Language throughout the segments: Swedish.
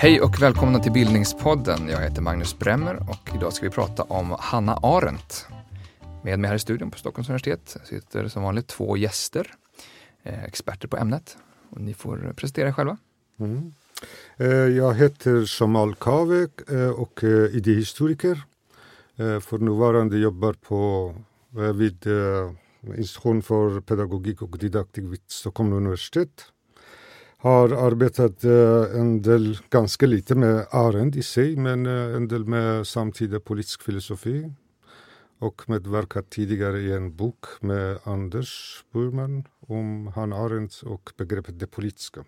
Hej och välkomna till Bildningspodden. Jag heter Magnus Bremmer och idag ska vi prata om Hanna Arendt. Med mig här i studion på Stockholms universitet sitter som vanligt två gäster, eh, experter på ämnet. Och ni får presentera er själva. Mm. Eh, jag heter Jamal Kaveh eh, och är idéhistoriker. Eh, för närvarande jobbar på eh, vid eh, Institution för pedagogik och didaktik vid Stockholms universitet. Har arbetat en del, ganska lite med Arendt i sig, men en del med samtida politisk filosofi. Och medverkat tidigare i en bok med Anders Burman om Hanna Arendt och begreppet det politiska.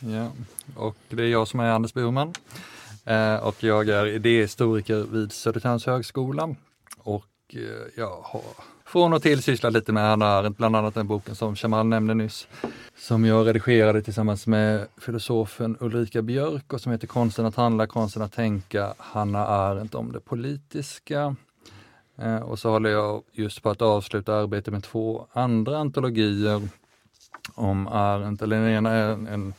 Ja, och det är jag som är Anders Burman. Eh, och jag är idéhistoriker vid Södertörns högskola och eh, jag har från och till sysslat lite med Hanna Arendt, bland annat den boken som Shamal nämnde nyss, som jag redigerade tillsammans med filosofen Ulrika Björk och som heter Konsten att handla, konsten att tänka, Hanna Arendt om det politiska. Eh, och så håller jag just på att avsluta arbetet med två andra antologier om Arendt, eller den ena är en en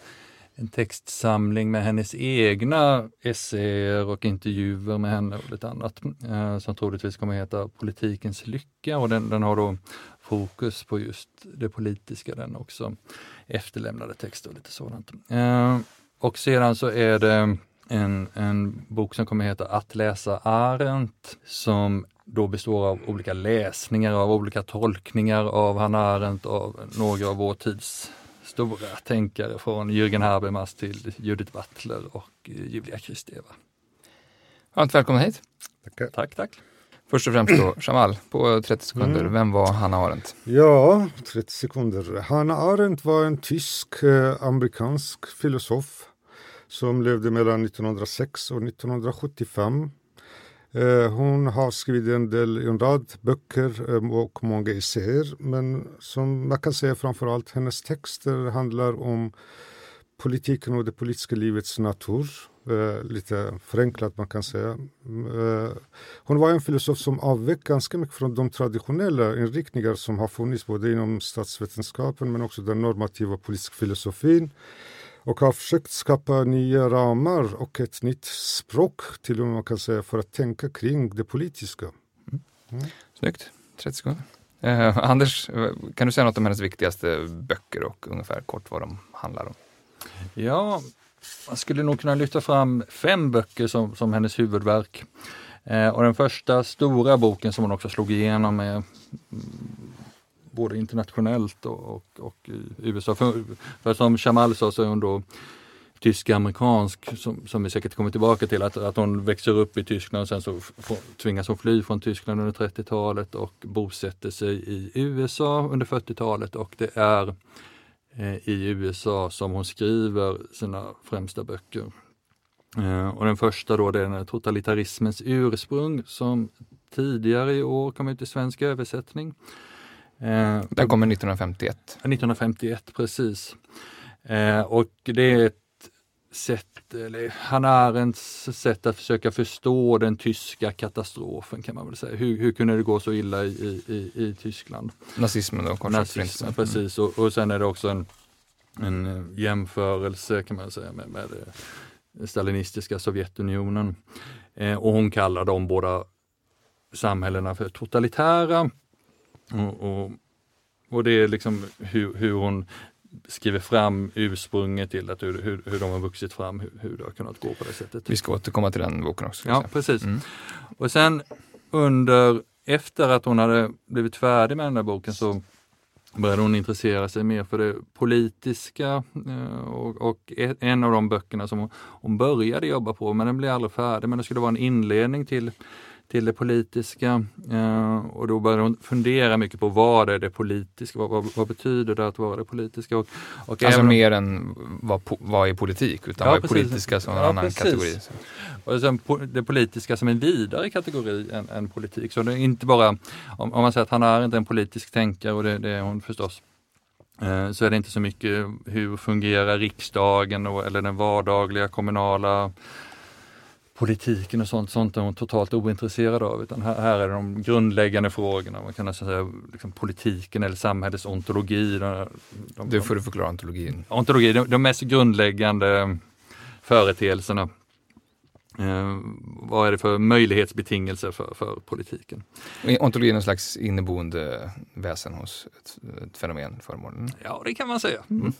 textsamling med hennes egna essäer och intervjuer med henne och lite annat eh, som troligtvis kommer att heta Politikens lycka och den, den har då fokus på just det politiska, den också efterlämnade texter och lite sådant. Eh, och sedan så är det en, en bok som kommer att heta Att läsa Arendt som då består av olika läsningar, av olika tolkningar av Hanna Arendt, av några av vår tids stora tänkare från Jürgen Habermas till Judith Butler och Julia Kristeva. Varmt välkomna hit. Tackar. Tack, tack. Först och främst då, Jamal, på 30 sekunder, mm. vem var Hanna Arendt? Ja, 30 sekunder. Hanna Arendt var en tysk-amerikansk eh, filosof som levde mellan 1906 och 1975 Eh, Eh, hon har skrivit en del, en rad böcker eh, och många essäer. Men som man kan säga framförallt hennes texter handlar om politiken och det politiska livets natur. Eh, lite förenklat man kan säga. Mm, eh, hon var en filosof som avvek ganska mycket från de traditionella inriktningar som har funnits både inom statsvetenskapen men också den normativa politiska filosofin och har försökt skapa nya ramar och ett nytt språk till och med man kan säga för att tänka kring det politiska. Mm. Snyggt, 30 sekunder. Eh, Anders, kan du säga något om hennes viktigaste böcker och ungefär kort vad de handlar om? Ja, man skulle nog kunna lyfta fram fem böcker som, som hennes huvudverk. Eh, och den första stora boken som hon också slog igenom med både internationellt och, och, och i USA. För, för som Jamal sa så är hon då tysk-amerikansk som, som vi säkert kommer tillbaka till, att, att hon växer upp i Tyskland och sen så tvingas hon fly från Tyskland under 30-talet och bosätter sig i USA under 40-talet och det är eh, i USA som hon skriver sina främsta böcker. Eh, och den första då det är Totalitarismens ursprung som tidigare i år kom ut i svensk översättning. Eh, Den kommer 1951. 1951, precis. Eh, och det är ett sätt, eller Hanna Arendts sätt att försöka förstå den tyska katastrofen kan man väl säga. Hur, hur kunde det gå så illa i, i, i Tyskland? Nazismen då, Nazismen, precis. Och, och sen är det också en, en jämförelse kan man säga med, med stalinistiska Sovjetunionen. Eh, och hon kallar de båda samhällena för totalitära och, och, och, det är liksom hur, hur hon skriver fram ursprunget till att hur, hur, hur de har vuxit fram, hur, hur det har kunnat gå på det sättet. Vi ska återkomma till den boken också. Ja, precis. Mm. Och sen under, efter att hon hade blivit färdig med den där boken så började hon intressera sig mer för det politiska eh, och, och en av de böckerna som hon, hon började jobba på, men den blev aldrig färdig, men det skulle vara en inledning till till det politiska. Eh, och då började hon fundera mycket på vad är det politiska, vad, vad, vad betyder det att vara det politiska? Och, och alltså mer än vad, vad är politik, utan ja, vad är precis. politiska som en ja, annan precis. kategori? Och sen det politiska som en vidare kategori än, än politik. Så det är inte bara, om, om man säger att han är inte en politisk tänkare och det, det är hon förstås, eh, så är det inte så mycket hur fungerar riksdagen och, eller den vardagliga kommunala politiken och sånt, sånt är hon totalt ointresserad av. Utan här, här är det de grundläggande frågorna, man kan nästan säga liksom politiken eller samhällets ontologi. De, de, du får du förklara ontologin. Ontologi, de, de mest grundläggande företeelserna Eh, vad är det för möjlighetsbetingelser för, för politiken? Ontologi är någon slags inneboende väsen hos ett, ett fenomen, föremålen? Ja, det kan man säga. Mm.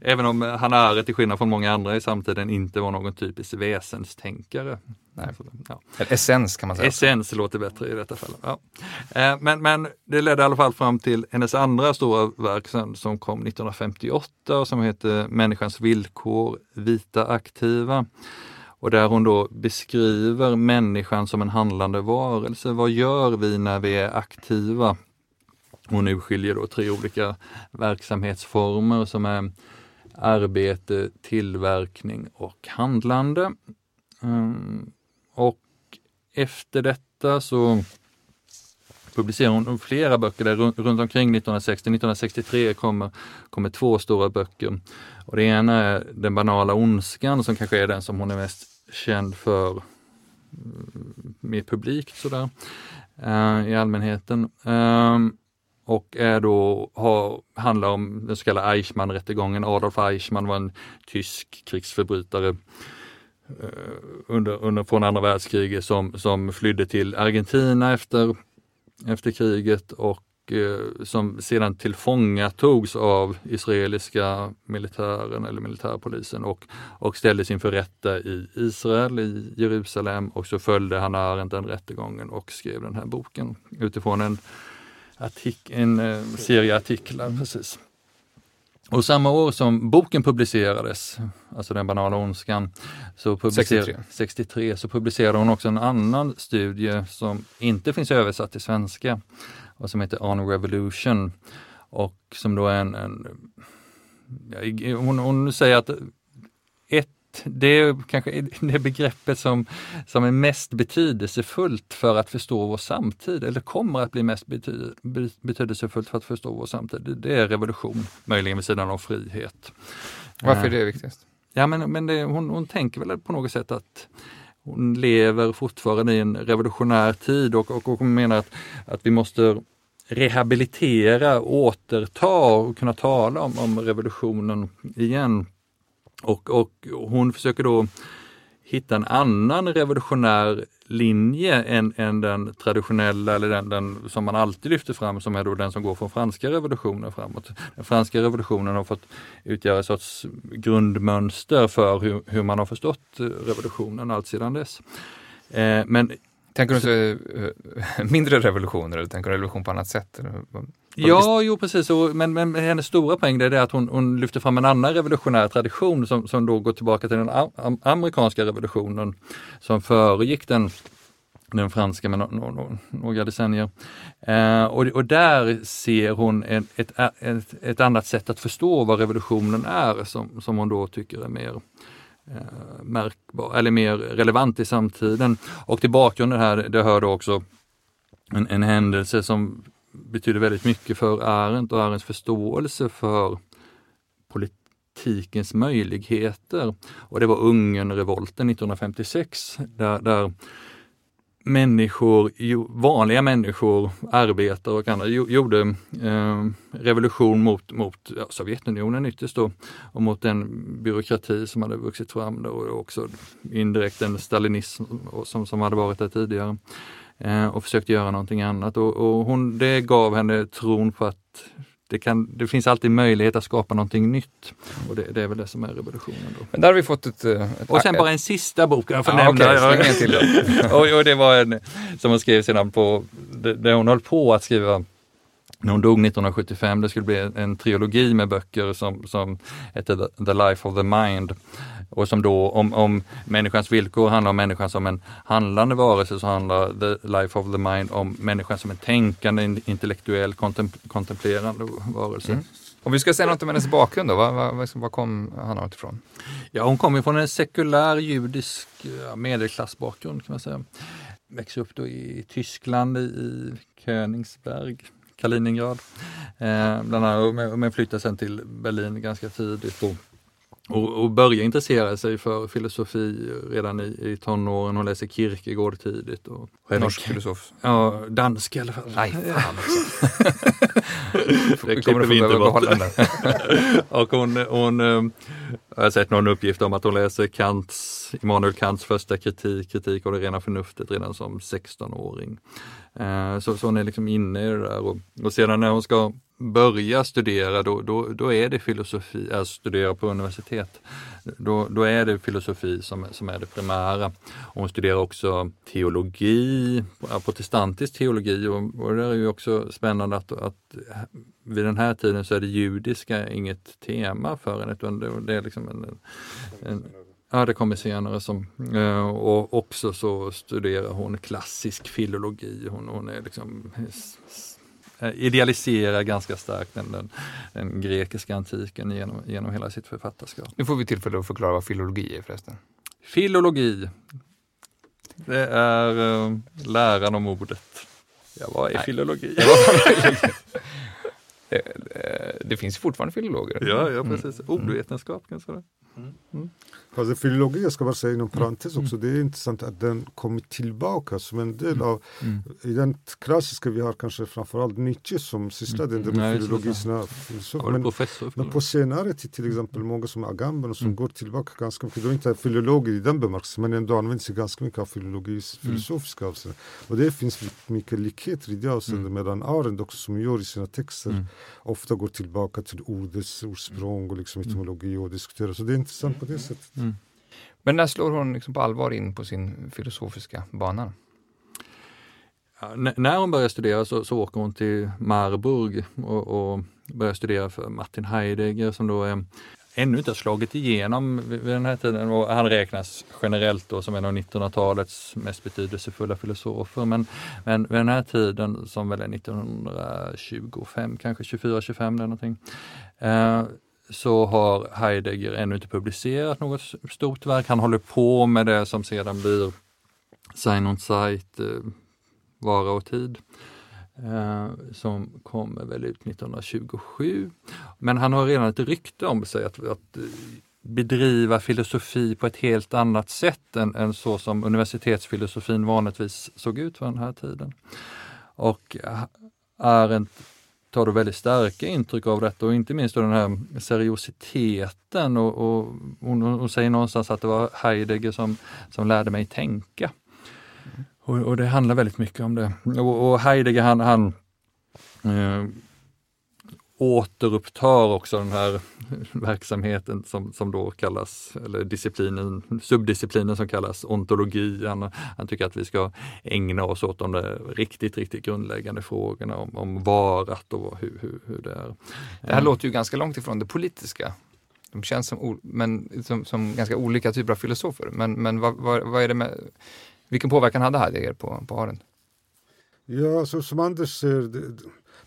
Även om Hanna Arendt, till skillnad från många andra i samtiden, inte var någon typisk väsenstänkare. Nej. Ja. Essens kan man säga. Essens låter bättre i detta fall. Ja. Eh, men, men det ledde i alla fall fram till hennes andra stora verk som kom 1958 och som heter Människans villkor, vita aktiva och där hon då beskriver människan som en handlande varelse. Vad gör vi när vi är aktiva? Hon urskiljer då tre olika verksamhetsformer som är arbete, tillverkning och handlande. Ehm, och efter detta så publicerar hon flera böcker där runt, omkring 1960. 1963 kommer, kommer två stora böcker. Och det ena är Den banala ondskan som kanske är den som hon är mest känd för mm, mer publikt sådär eh, i allmänheten. Ehm, och är då, har, handlar om den så kallade Eichmann-rättegången. Adolf Eichmann var en tysk krigsförbrytare eh, under, under, från andra världskriget som, som flydde till Argentina efter, efter kriget och som sedan tillfångatogs av israeliska militären eller militärpolisen och, och ställdes inför rätta i Israel, i Jerusalem och så följde Hanna Arendt den rättegången och skrev den här boken utifrån en, artik en eh, serie artiklar. Precis. Och samma år som boken publicerades, alltså Den banala ondskan, så 63. 63 så publicerade hon också en annan studie som inte finns översatt till svenska och som heter On Revolution och som då är en, en hon, hon säger att ett det är kanske det begreppet som, som är mest betydelsefullt för att förstå vår samtid, eller kommer att bli mest bety, betydelsefullt för att förstå vår samtid. Det är revolution, möjligen vid sidan av frihet. Varför är det viktigast? Ja, men, men det, hon, hon tänker väl på något sätt att hon lever fortfarande i en revolutionär tid och, och, och hon menar att, att vi måste rehabilitera, återta och kunna tala om, om revolutionen igen. Och, och hon försöker då hitta en annan revolutionär linje än, än den traditionella eller den, den, som man alltid lyfter fram som är då den som går från franska revolutionen framåt. Den franska revolutionen har fått utgöra ett sorts grundmönster för hur, hur man har förstått revolutionen allt sedan dess. Eh, men Tänker du eh, så, mindre revolutioner eller tänker du revolution på annat sätt? Ja, jo precis. Men, men hennes stora poäng är att hon, hon, lyfter fram en annan revolutionär tradition som, som då går tillbaka till den amerikanska revolutionen som föregick den, den franska med no, no, några decennier. Eh, och, och där ser hon en, ett, ett, ett, annat sätt att förstå vad revolutionen är som, som hon då tycker är mer eh, märkbar, eller mer relevant i samtiden. Och till bakgrunden här, det hör då också en, en händelse som betyder väldigt mycket för Arendt och Arendts förståelse för politikens möjligheter. Och det var Ungernrevolten 1956 där, där människor, vanliga människor, arbetare och andra gjorde eh, revolution mot, mot ja, Sovjetunionen ytterst då och mot den byråkrati som hade vuxit fram då, och också indirekt den stalinism som, som hade varit där tidigare eh, och försökte göra någonting annat och, och hon, det gav henne tron på att det, kan, det finns alltid möjlighet att skapa någonting nytt. Och det, det är väl det som är revolutionen. Då. Men där har vi fått ett... ett och sen bara en sista bok jag får ah, nämna. Okay, till och, och, det var en som hon skrev sedan på, det, hon höll på att skriva när hon dog 1975. Det skulle bli en, en trilogi med böcker som, som hette the Life of the Mind. Och som då, om, om människans villkor handlar om människan som en handlande varelse så handlar The Life of the Mind om människan som en tänkande, intellektuell, kontemplerande varelse. Mm. Om vi ska säga något om hennes bakgrund då, var, kom Hanna ifrån? Ja, hon kommer från en sekulär judisk medelklassbakgrund kan man säga. Växte upp då i Tyskland, i Königsberg, Kaliningrad. Eh, bland annat, men flyttade sen till Berlin ganska tidigt. Och och, och börja intressera sig för filosofi redan i, i tonåren. Hon läser Kierkegaard tidigt. Och, Norsk filosof? Ja, dansk i alla fall. Nej, fan också. det kommer vi inte bort. och hon, hon äh, jag har sett någon uppgift om att hon läser Kants, Immanuel Kants första kritik, kritik av det rena förnuftet redan som 16-åring. Äh, så, så hon är liksom inne i det där och, och sedan när hon ska börja studera, då, då, då är det filosofi, alltså studera på universitet, då, då är det filosofi som, som är det primära. Och hon studerar också teologi, protestantisk teologi och, och det är ju också spännande att, att vid den här tiden så är det judiska inget tema för henne utan det, det är liksom en, en Ja, det kommer senare. Som, eh, och också så studerar hon klassisk filologi. Hon, hon är liksom idealiserar ganska starkt den, den, den, grekiska antiken genom, genom hela sitt författarskap. Nu får vi tillfälle att förklara vad filologi är förresten. Filologi, det är uh, läran om ordet. Ja, vad är Nej. filologi? det, det, finns fortfarande filologer. Ja, ja precis. Mm. Ordvetenskap kanske. Det. Mm. Mm. Fast filologi, jag ska bara säga inom mm. parentes också, det är intressant att den kommit tillbaka som en del av, mm. i den klassiska vi har kanske framförallt Nietzsche som sysslade mm. med filologi. Men, men på senare tid till exempel många som Agamben och som mm. går tillbaka ganska mycket, de är inte filologer i den bemärkelsen men ändå använder sig ganska mycket av filologis mm. filosofiska avseende. Och det finns mycket likheter i det avseendet mm. medan Arendt också som gör i sina texter ofta går tillbaka till ordets ursprung och liksom etymologi och diskuterar. Så det är intressant på det sättet. Men när slår hon liksom på allvar in på sin filosofiska bana? Ja, när hon börjar studera så, så åker hon till Marburg och, och börjar studera för Martin Heidegger som då är ännu inte har slagit igenom vid den här tiden och han räknas generellt då som en av 1900-talets mest betydelsefulla filosofer. Men, men vid den här tiden som väl är 1925, kanske 24-25 någonting, eh, så har Heidegger ännu inte publicerat något stort verk. Han håller på med det som sedan blir Sein und Zeit, eh, Vara och tid, eh, som kommer väl ut 1927. Men han har redan ett rykte om sig att, att eh, bedriva filosofi på ett helt annat sätt än, än så som universitetsfilosofin vanligtvis såg ut för den här tiden. Och eh, Arendt tar då väldigt starka intryck av detta och inte minst den här seriositeten och, och hon, hon, säger någonstans att det var Heidegger som, som lärde mig tänka. Mm. Och, och, det handlar väldigt mycket om det. Och, och Heidegger han, han eh, återupptar också den här verksamheten som, som då kallas, eller disciplinen, subdisciplinen som kallas ontologi. Han, han tycker att vi ska ägna oss åt de där riktigt, riktigt grundläggande frågorna om, om varat och hur, hur, hur det är. Det här låter ju ganska långt ifrån det politiska. De känns som, men, som, som ganska olika typer av filosofer. Men, men vad, vad, vad är det med, vilken påverkan hade Heidegger på, på Arendt? Ja, så som Anders säger,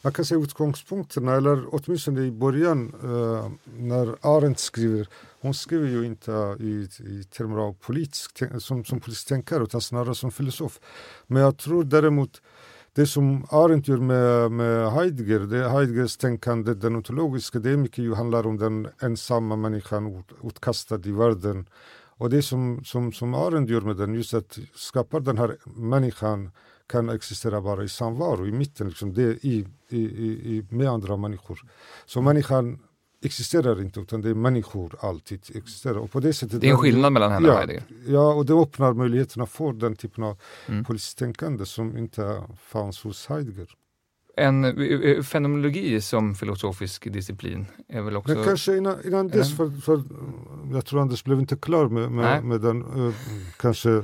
man kan säga utgångspunkterna, eller åtminstone i början eh, när Arendt skriver, hon skriver ju inte i, i termer av politisk, som, som politisk tänkare utan snarare som filosof. Men jag tror däremot det som Arendt gör med, med Heidegger, det Heideggers tänkande, den ontologiska, det är mycket ju handlar om den ensamma människan utkastad i världen. Och det som, som, som Arendt gör med den, just att skapa den här människan kan existera bara i samvaro, i mitten, liksom, det i, i, i, med andra människor. Så människan existerar inte, utan det är människor alltid existerar. Och på det, sättet, det är en skillnad mellan henne ja, och Heidegger? Ja, och det öppnar möjligheterna för den typen av mm. politiskt tänkande som inte fanns hos Heidegger. En eh, fenomenologi som filosofisk disciplin är väl också... Men kanske innan, innan dess, för, för, jag tror Anders blev inte klar med, med, med den uh, kanske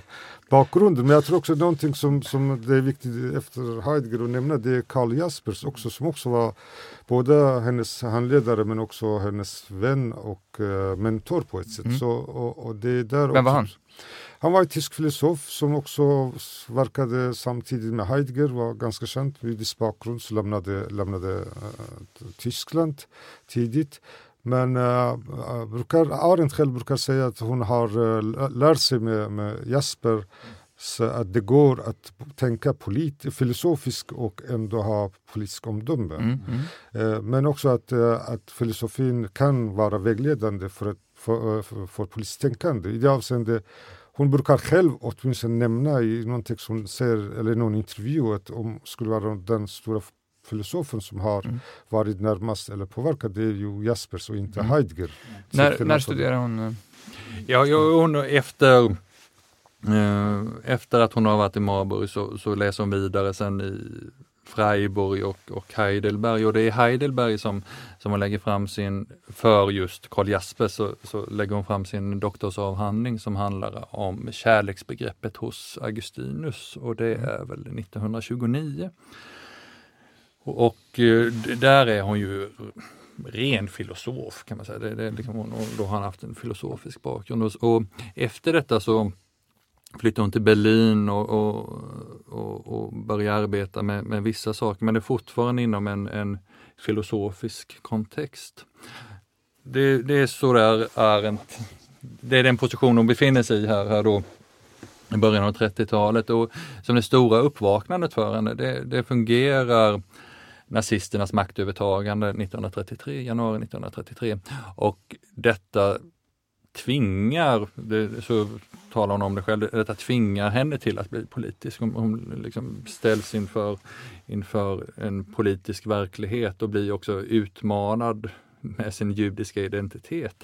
bakgrunden. Men jag tror också någonting som, som det är viktigt efter Heidegger att nämna det är Karl Jaspers också som också var både hennes handledare men också hennes vän och mentor på ett sätt. Mm. Så, och, och det är där Vem var han? Han var en tysk filosof som också verkade samtidigt med Heidegger, var ganska känd. Judisk bakgrund, så lämnade, lämnade uh, Tyskland tidigt. Men uh, brukar, Arendt själv brukar säga att hon har uh, lärt sig med, med Jasper så att det går att tänka polit, filosofiskt och ändå ha politisk omdöme. Mm, mm. Men också att, att filosofin kan vara vägledande för för, för, för politiskt tänkande. I det avseendet hon brukar själv åtminstone nämna i någon text hon säger, eller någon intervju att om skulle vara den stora filosofen som har mm. varit närmast eller påverkat det är ju Jaspers och inte mm. Heidegger. När, när studerar hon? Eh? Ja, hon efter eh, efter att hon har varit i Marburg så, så läser hon vidare sen i Freiburg och, och Heidelberg och det är Heidelberg som, som hon lägger fram sin, för just Karl Jasper så, så lägger hon fram sin doktorsavhandling som handlar om kärleksbegreppet hos Augustinus och det mm. är väl 1929. Och, och eh, där är hon ju ren filosof kan man säga. Det, det liksom, då har han haft en filosofisk bakgrund. Och, och efter detta så flyttade hon till Berlin och, och, och, och började arbeta med, med, vissa saker, men det är fortfarande inom en, en filosofisk kontext. Det, det är så där Arendt, det är den position hon befinner sig i här, här då i början av 30-talet och som det stora uppvaknandet för henne, det, det fungerar nazisternas maktövertagande 1933, januari 1933 och detta tvingar, det, så talar hon om det själv, detta tvingar henne till att bli politisk. Hon, hon liksom ställs inför, inför en politisk verklighet och blir också utmanad med sin judiska identitet.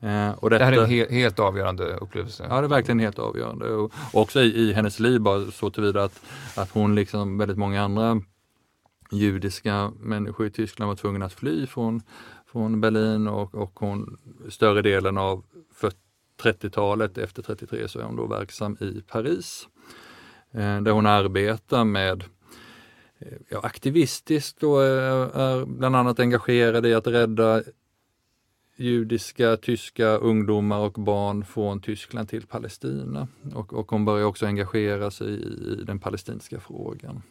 Mm. Eh, och detta, det här är en he helt avgörande upplevelse. Ja, det är verkligen helt avgörande. Och, också i, i hennes liv, bara så tillvida att, att hon liksom väldigt många andra judiska människor i Tyskland var tvungna att fly från, från Berlin och, och hon större delen av 30-talet, efter 33 så är hon då verksam i Paris. Eh, där hon arbetar med eh, ja, aktivistiskt och eh, är bland annat engagerad i att rädda judiska, tyska ungdomar och barn från Tyskland till Palestina. Och, och hon börjar också engagera sig i, i den palestinska frågan.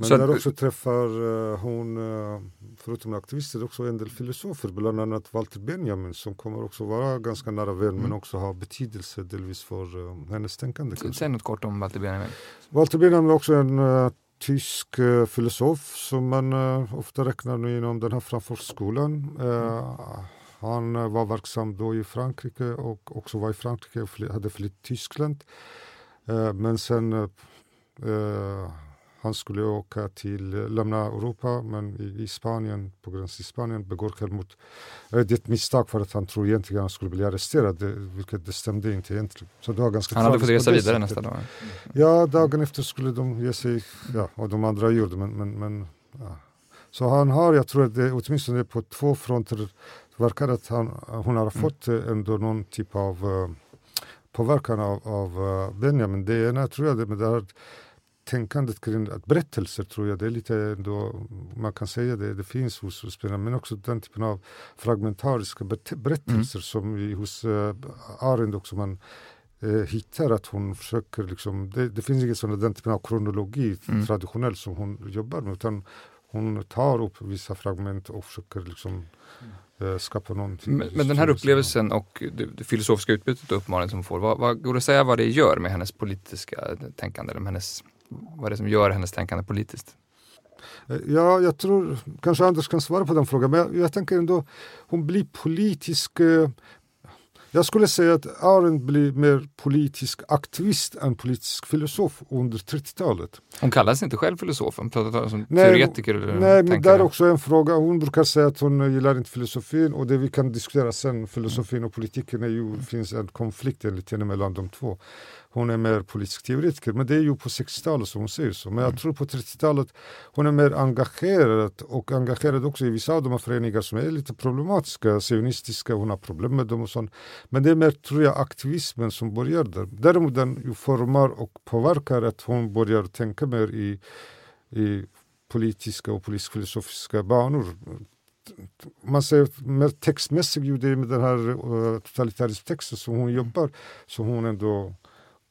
Men så där också träffar uh, hon, uh, förutom aktivister, också en del filosofer, bland annat Walter Benjamin som kommer också vara ganska nära vän mm. men också ha betydelse delvis för uh, hennes tänkande. Säg något kort om Walter Benjamin. Walter Benjamin är också en uh, tysk filosof som man ofta räknar inom den här Frankfurtskolan. Mm. Han var verksam då i Frankrike och också var i Frankrike och hade flytt Tyskland. Men sen han skulle åka till, lämna Europa men i, i Spanien, på gränsen till Spanien, begår självmord. Det är ett misstag för att han tror egentligen att han skulle bli arresterad, vilket det stämde inte egentligen. Så det var ganska han hade fått resa vidare nästa dag? Ja, dagen efter skulle de ge sig, ja, och de andra gjorde men, men, men ja. Så han har, jag tror att det åtminstone på två fronter verkar att han, hon har mm. fått mm. ändå någon typ av uh, påverkan av, av uh, Benjamin. Det ena tror jag det med det här tänkandet kring att berättelser tror jag, det är lite ändå, man kan säga det, det finns hos, hos spelarna, men också den typen av fragmentariska berättelser mm. som vi, hos uh, Arendt också man uh, hittar att hon försöker liksom, det, det finns ingen sån den typen av kronologi mm. traditionellt som hon jobbar med, utan hon tar upp vissa fragment och försöker liksom uh, skapa någonting. Men, men den här upplevelsen och det, det filosofiska utbytet och uppmaningen som hon får, vad, vad, går det att säga vad det gör med hennes politiska tänkande, eller med hennes vad är det som gör hennes tänkande politiskt? Eh, ja, jag tror kanske Anders kan svara på den frågan, men jag, jag tänker ändå hon blir politisk eh, jag skulle säga att Arendt blir mer politisk aktivist än politisk filosof under 30-talet. Hon kallar sig inte själv filosof, hon pratar som nej, teoretiker? Eller nej, men det är också en fråga. Hon brukar säga att hon gillar inte filosofin och det vi kan diskutera sen, filosofin och politiken, är ju, finns en konflikt enligt henne mellan de två hon är mer politisk teoretiker. Men det är ju på 60-talet som hon säger så. Men jag mm. tror på 30-talet hon är mer engagerad och engagerad också i vissa av de här föreningar som är lite problematiska, sionistiska, hon har problem med dem och sånt. Men det är mer, tror jag, aktivismen som börjar där. Däremot den ju formar och påverkar att hon börjar tänka mer i, i politiska och politisk-filosofiska banor man säger mer textmässigt, ju det med den här uh, totalitarismtexten som hon jobbar, så hon ändå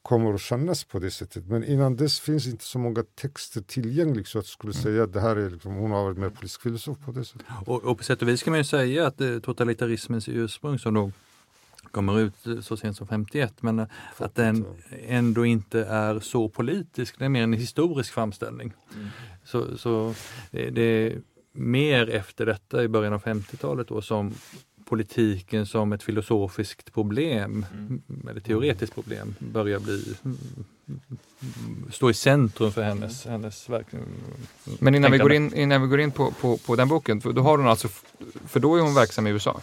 kommer att kännas på det sättet. Men innan dess finns inte så många texter tillgängliga så att jag skulle mm. säga att det här är liksom, hon har varit mer politisk filosof på det sättet. Och, och på sätt och vis kan man ju säga att eh, totalitarismens ursprung som då kommer ut eh, så sent som 51 men eh, att den ändå inte är så politisk, det är mer en historisk framställning. Mm. Så, så det, det, är mer efter detta i början av 50-talet då som politiken som ett filosofiskt problem, mm. eller teoretiskt problem, börjar bli stå i centrum för hennes, hennes verk. Men innan vi går in, innan vi går in på, på, på den boken, för då har hon alltså, för då är hon verksam i USA?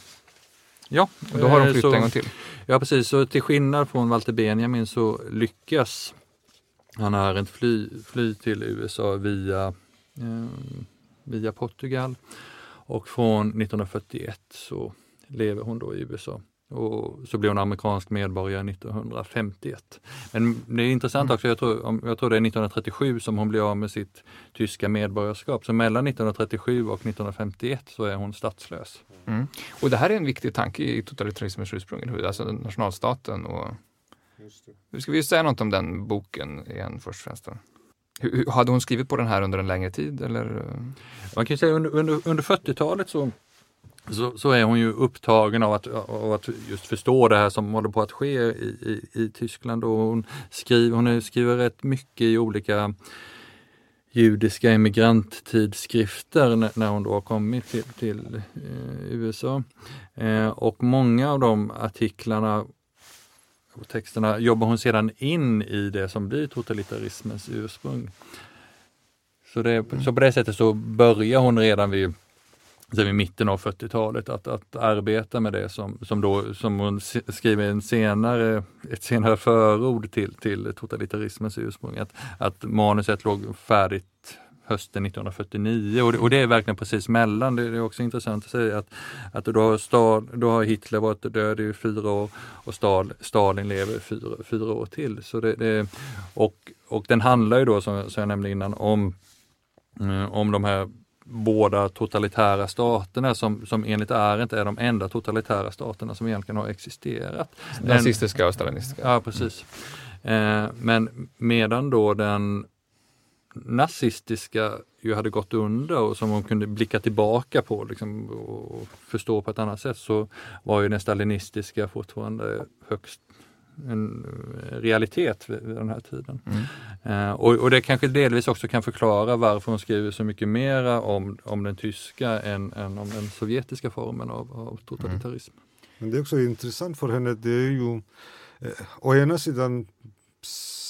Ja. Och då har hon flyttat en gång till? Ja precis, så till skillnad från Walter Benjamin så lyckas Hanna Arendt fly, fly till USA via, eh, via Portugal och från 1941 så lever hon då i USA. Och så blev hon amerikansk medborgare 1951. Men det är intressant mm. också, jag tror, jag tror det är 1937 som hon blir av med sitt tyska medborgarskap. Så mellan 1937 och 1951 så är hon statslös. Mm. Och det här är en viktig tanke i totalitarismens ursprung, alltså nationalstaten. Och... Hur ska vi säga något om den boken igen först och främst? Hur, hade hon skrivit på den här under en längre tid? Eller? Man kan säga under, under, under 40-talet så så, så, är hon ju upptagen av att, av att just förstå det här som håller på att ske i, i, i Tyskland. Och hon, skriver, hon skriver rätt mycket i olika judiska emigranttidskrifter när, när hon då har kommit till, till eh, USA. Eh, och många av de artiklarna och texterna jobbar hon sedan in i det som blir totalitarismens ursprung. Så, det, så på det sättet så börjar hon redan vid sen i mitten av 40-talet att, att arbeta med det som, som, då, som hon skriver en senare, ett senare förord till, till totalitarismens ursprung. Att, att manuset låg färdigt hösten 1949 och det, och det är verkligen precis mellan. Det är också intressant att säga att, att då, har Stal, då har Hitler varit död i fyra år och Stal, Stalin lever fyra, fyra år till. Så det, det, och, och den handlar ju då som, som jag nämnde innan om, eh, om de här båda totalitära staterna som, som enligt Arendt är de enda totalitära staterna som egentligen har existerat. Nazistiska och stalinistiska. Ja, precis. Eh, men medan då den nazistiska ju hade gått under och som hon kunde blicka tillbaka på liksom, och förstå på ett annat sätt så var ju den stalinistiska fortfarande högst en eh, realitet vid, vid den här tiden. Mm. Eh, och, och, det kanske delvis också kan förklara varför hon skriver så mycket mera om, om den tyska än, än om den sovjetiska formen av, av totalitarism. Mm. Men det är också intressant för henne, det är ju eh, å ena sidan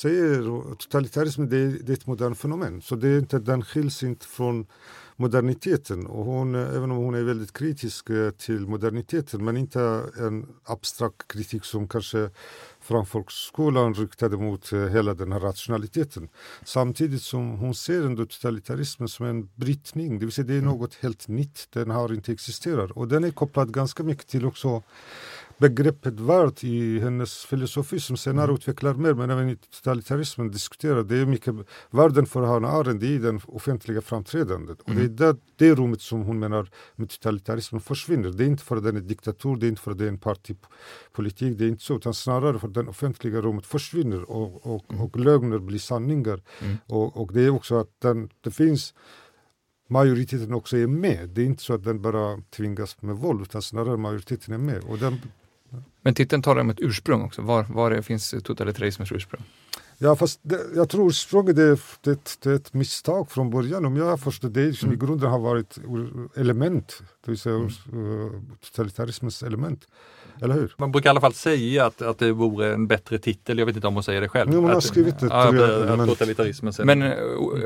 säger totalitarism det det är ett modernt fenomen, så det är inte, den skiljs inte från moderniteten. Och hon, även om hon är väldigt kritisk eh, till moderniteten men inte en abstrakt kritik som kanske Frankfurtskolan riktade mot eh, hela den här rationaliteten. Samtidigt som hon ser ändå totalitarismen som en brytning, det vill säga det är mm. något helt nytt, den har inte existerat. Och den är kopplad ganska mycket till också begreppet värld i hennes filosofi som senare mm. utvecklar mer, men även i totalitarismen diskuterar. Det är mycket världen för Hannah Arendt i den offentliga framträdandet. Mm. Och det är det, det rummet som hon menar med totalitarismen försvinner. Det är inte för att den är diktatur, det är inte för att det är partipolitik, det är inte så, utan snarare för att det offentliga rummet försvinner och, och, mm. och lögner blir sanningar. Mm. Och, och det är också att den, det finns majoriteten också är med. Det är inte så att den bara tvingas med våld utan snarare majoriteten är med. Och den men titeln talar om ett ursprung också. Var, var det finns totalitarismens ursprung? Ja, fast det, jag tror ursprunget är, det, det är ett misstag från början. Om jag förstår det, som mm. i grunden har varit element, det vill säga mm. totalitarismens element. Eller hur? Man brukar i alla fall säga att, att det vore en bättre titel, jag vet inte om hon säger det själv. Jo, hon har att, skrivit det. Ja, att, totalitarismen Men äh,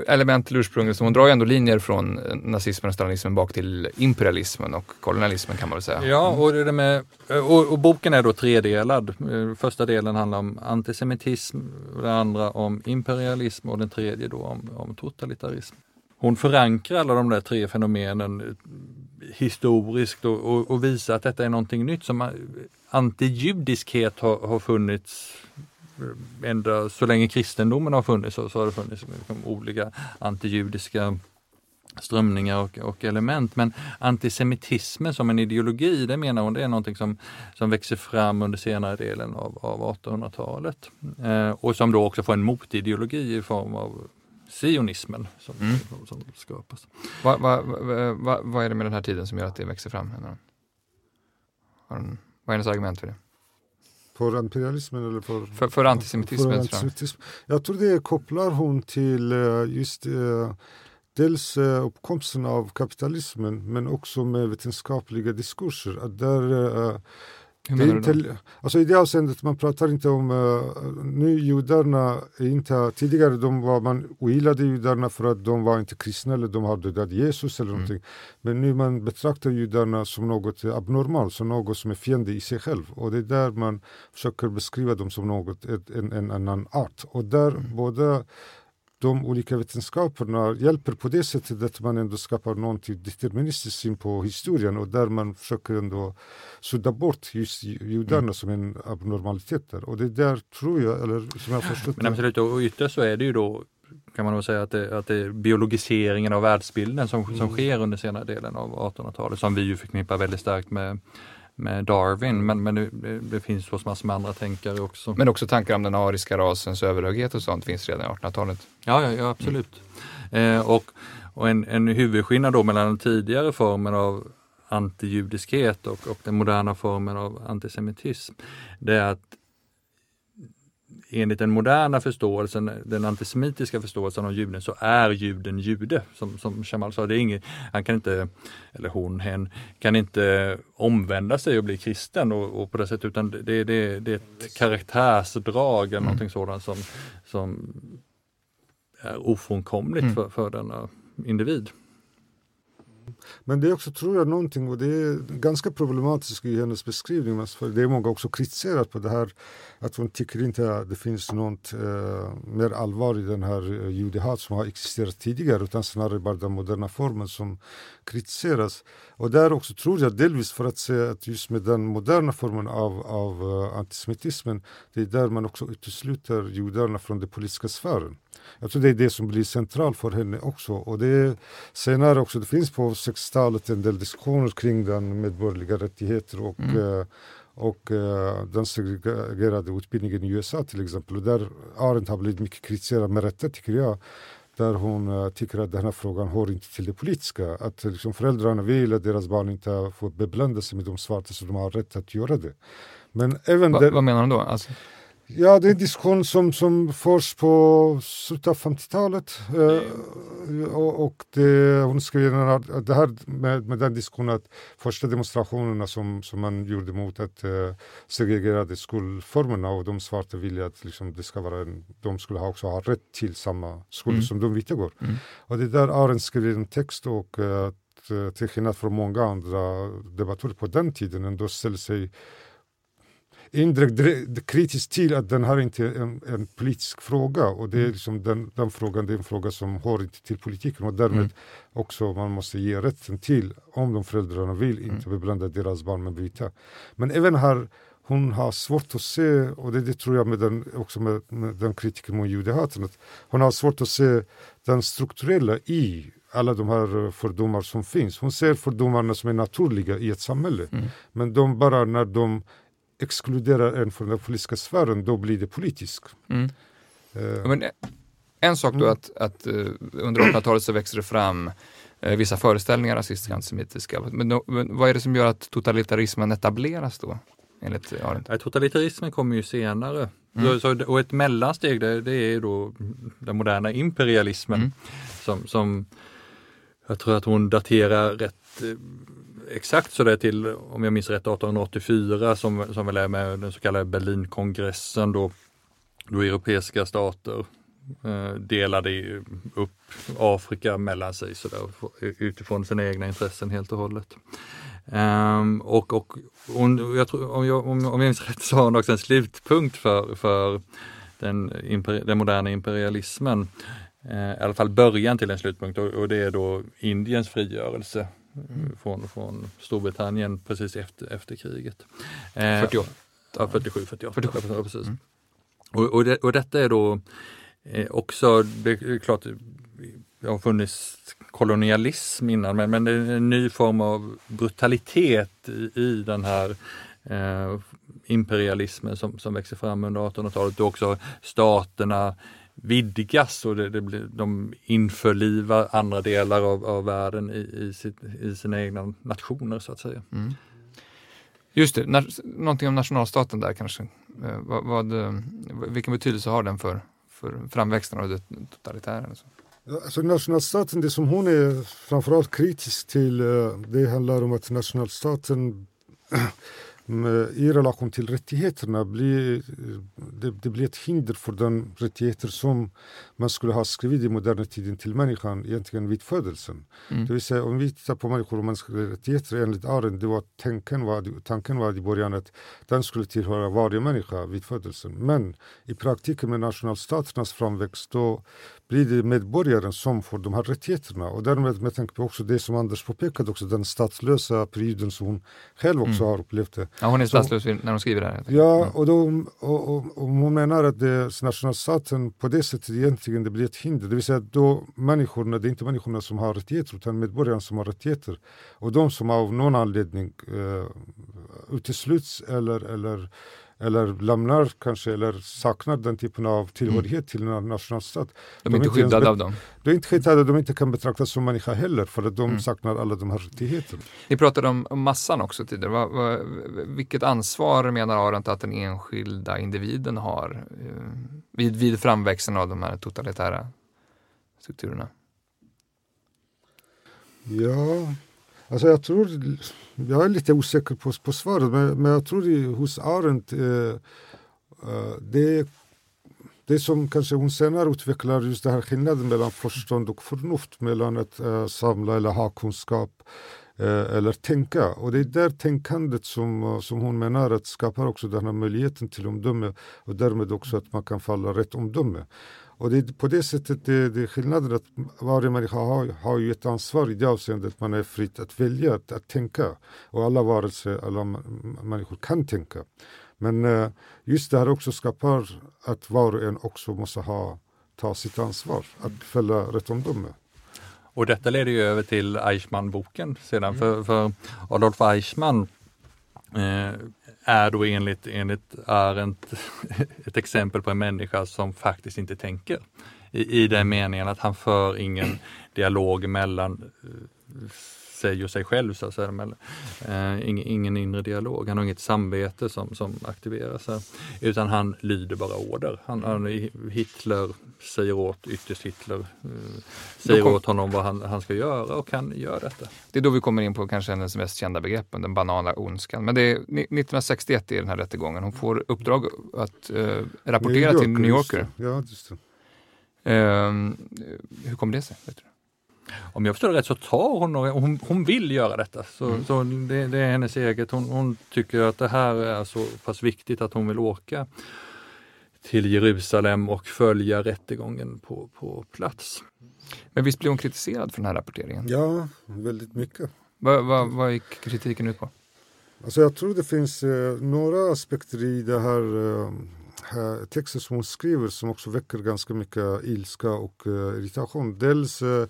element till ursprunget, så hon drar ju ändå linjer från nazismen och stalinismen bak till imperialismen och kolonialismen kan man väl säga. Ja, och, det med, och, och boken är då tredelad. Första delen handlar om antisemitism, den andra om imperialism och den tredje då om, om totalitarism hon förankrar alla de där tre fenomenen historiskt och, och, och visa att detta är någonting nytt som antijudiskhet har, har funnits eh, ända så länge kristendomen har funnits så, så har det funnits liksom olika antijudiska strömningar och, och, element. Men antisemitismen som en ideologi, det menar hon, det är någonting som, som växer fram under senare delen av, av 1800-talet. Eh, och som då också får en motideologi i form av sionismen som, mm. som, som skapas. Vad va, va, va, är det med den här tiden som gör att det växer fram? vad är hennes argument för det? För imperialismen eller för, för, för antisemitismen? För antisemitism. Jag tror det kopplar hon till eh, just uh, dels eh, uppkomsten av kapitalismen men också med vetenskapliga diskurser. Att där, eh, Hur det är då? inte, alltså I det avseendet, man pratar inte om, uh, nu judarna inte, tidigare de var, man ogillade judarna för att de var inte kristna eller de hade dödat Jesus eller Mm. någonting. Men nu man betraktar judarna som något abnormalt, som något som är fiende i sig själv. Och det är där man försöker beskriva dem som något, ett, en, en annan art. Och där Mm. båda de olika vetenskaperna hjälper på det sättet att man ändå skapar någonting deterministiskt syn på historien och där man försöker ändå sudda bort just judarna Mm. som en abnormalitet där. Och det där tror jag, eller som jag förstått Men absolut, och ytterst så är det ju då kan man nog säga att det, att det är biologiseringen av världsbilden som, som Mm. sker under senare delen av 1800-talet som vi ju förknippar väldigt starkt med, med Darwin. Men, men det, det finns hos massor med andra tänkare också. Men också tankar om den ariska rasens överhöghet och sånt finns redan i 1800-talet. Ja, ja, ja absolut. Eh, och och en, en huvudskillnad då mellan den tidigare formen av antijudiskhet och, och den moderna formen av antisemitism, det är att enligt den moderna förståelsen, den antisemitiska förståelsen av juden, så är juden jude. Som, som Jamal sa, det är inget, han kan inte, eller hon, hen, kan inte omvända sig och bli kristen och, och på det sättet, utan det, det, det är ett karaktärsdrag eller någonting sådant som, som är ofrånkomligt Mm. för, för denna individ. Men det är också, tror jag, någonting och det är ganska problematiskt i hennes beskrivning. För det är många också kritiserat på det här att hon tycker inte att det finns något eh, mer allvar i den här eh, judehat som har existerat tidigare utan snarare bara den moderna formen som kritiseras. Och där också tror jag delvis för att se att just med den moderna formen av, av eh, antisemitismen det är där man också utesluter judarna från den politiska sfären. Jag tror det är det som blir centralt för henne också. Och det senare också, det finns på 60-talet en del diskussioner kring den medborgerliga rättigheter och, Mm. eh, och eh, den segregerade utbildningen i USA till exempel. Och där Arendt har blivit mycket kritiserad med rätta tycker jag. Där hon eh, tycker att den här frågan hör inte till det politiska. Att liksom, föräldrarna vill att deras barn inte får beblanda sig med de svarta så de har rätt att göra det. Men även Va, den- vad menar hon då? Alltså, Ja, det är en diskussion som, som förs på slutet av 50-talet. Eh, och det, hon skrev den här- det här med, med den diskussionen att första demonstrationerna som, som man gjorde mot att eh, segregerade skolformerna och de svarta ville att liksom, det ska vara en, de skulle ha också ha rätt till samma skolor Mm. som de vita går. Mm. Och det är där Arendt skrev en text och eh, eh, till skillnad från många andra debattörer på den tiden ändå ställer sig indirekt kritiskt till att den här inte är en, en politisk fråga och det är liksom den, den frågan det är en fråga som hör inte till politiken och därmed Mm. också man måste ge rätten till om de föräldrarna vill inte beblanda deras barn med vita. Men även här hon har svårt att se, och det, det tror jag med den, också med, med den kritiken mot judehaten, att hon har svårt att se den strukturella i alla de här eh, fördomar som finns. Hon ser fördomarna som är naturliga i ett samhälle. Mm. Men de bara när de exkluderar en från den politiska sfären, då blir det politiskt. mm. Eh, Men en sak då Mm. att, att eh, under 1800-talet så växer det fram eh, vissa föreställningar rasistiska, antisemitiska. Men, men vad är det som gör att totalitarismen etableras då? Enligt Arendt? Totalitarismen kommer ju senare. Mm. Så, och ett mellansteg det, det är ju då den moderna imperialismen Mm. som, som jag tror att hon daterar rätt eh, exakt så där till, om jag minns rätt, 1884 som, som väl är med den så kallade Berlinkongressen då, då europeiska stater eh, delade upp Afrika mellan sig så där, utifrån sina egna intressen helt och hållet. Um, och och hon, jag tror, om, jag, om, om jag minns rätt så har hon också en slutpunkt för, för den, imperi, den moderna imperialismen. Uh, I alla fall början till en slutpunkt och, och det är då Indiens frigörelse eh, från, från Storbritannien precis efter, efter kriget. Eh, 48. Ja, 47, 48. 47. Ja, precis. Mm. Och, och, det, och detta är då eh, också, det är klart, det har funnits kolonialism innan, men, men det är en ny form av brutalitet i, i den här eh, imperialismen som, som växer fram under 1800-talet. Då också staterna vidgas och det, det blir, de införlivar andra delar av, av världen i, i, sitt, i sina egna nationer så att säga. Mm. Just det, när, någonting om nationalstaten där kanske. Eh, vad, vad, eh, vilken betydelse har den för, för framväxten av det totalitära? så? Alltså nationalstaten, det som hon är framförallt kritisk till, eh, det handlar om att nationalstaten i relation till rättigheterna blir det, det, blir ett hinder för de rättigheter som man skulle ha skrivit i moderna tiden till människan egentligen vid födelsen. Mm. Det vill säga om vi tittar på människor och mänskliga rättigheter enligt Arendt, det var tanken var, tanken var i början att den skulle tillhöra varje människa vid födelsen. Men i praktiken med nationalstaternas framväxt då blir det medborgaren som får de här rättigheterna. Och därmed med tanke på också det som Anders påpekade, också den statslösa perioden som hon själv också mm. har upplevt det. Ja, hon är statslös så, när hon skriver det här. Ja, mm. och, då, och, och, och hon menar att det, nationalstaten på det sättet egentligen det blir ett hinder. Det vill säga då människorna, det är inte människorna som har rättigheter utan medborgarna som har rättigheter. Och de som av någon anledning uh, utesluts eller, eller eller lämnar kanske eller saknar den typen av tillhörighet mm. till en nationalstat. De är inte skyddade av dem? De är inte skyddade, de inte kan betraktas som människa heller för att de mm. saknar alla de här rättigheterna. Ni pratade om massan också tidigare. Va, va, vilket ansvar menar Arendt att den enskilda individen har eh, vid, vid framväxten av de här totalitära strukturerna? Ja, Alltså jag tror, jag är lite osäker på, på svaret, men, men jag tror det, hos Arendt, eh, eh, det, det som kanske hon senare utvecklar, just den här skillnaden mellan förstånd och förnuft, mellan att eh, samla eller ha kunskap eh, eller tänka. Och det är där tänkandet som, eh, som hon menar att skapar också den här möjligheten till omdöme och därmed också att man kan falla rätt omdöme. Och det är på det sättet det, det är skillnaden att varje människa har, har ju ett ansvar i det avseendet. Man är fri att välja att, att tänka. Och alla varelser, alla människor kan tänka. Men eh, just det här också skapar att var och en också måste ha, ta sitt ansvar, att fälla rätt omdöme. Och detta leder ju över till Eichmann-boken sedan, mm. för, för Adolf Eichmann eh, är då enligt, enligt Arendt ett exempel på en människa som faktiskt inte tänker. I, i den meningen att han för ingen dialog mellan eh, sig och sig själv, så att säga. Men, eh, ingen, ingen, inre dialog. Han har inget samvete som, som aktiveras. Här. Utan han lyder bara order. Han, han, Hitler säger åt, ytterst Hitler, eh, säger kom... åt honom vad han, han ska göra och han gör detta. Det är då vi kommer in på kanske hennes mest kända begrepp, den banala ondskan. Men det är 1961 i den här rättegången. Hon får uppdrag att eh, rapportera New till New Yorker. Ja, just det. Eh, hur kom det sig? Vet du? Om jag förstår det rätt så tar hon hon, hon vill göra detta. Så, mm. så det, det, är hennes eget. Hon, hon, tycker att det här är så pass viktigt att hon vill åka till Jerusalem och följa rättegången på, på plats. Men visst blir hon kritiserad för den här rapporteringen? Ja, väldigt mycket. Vad, vad, vad gick kritiken ut på? Alltså jag tror det finns eh, några aspekter i det här, eh, texten som hon skriver som också väcker ganska mycket ilska och eh, irritation. Dels eh,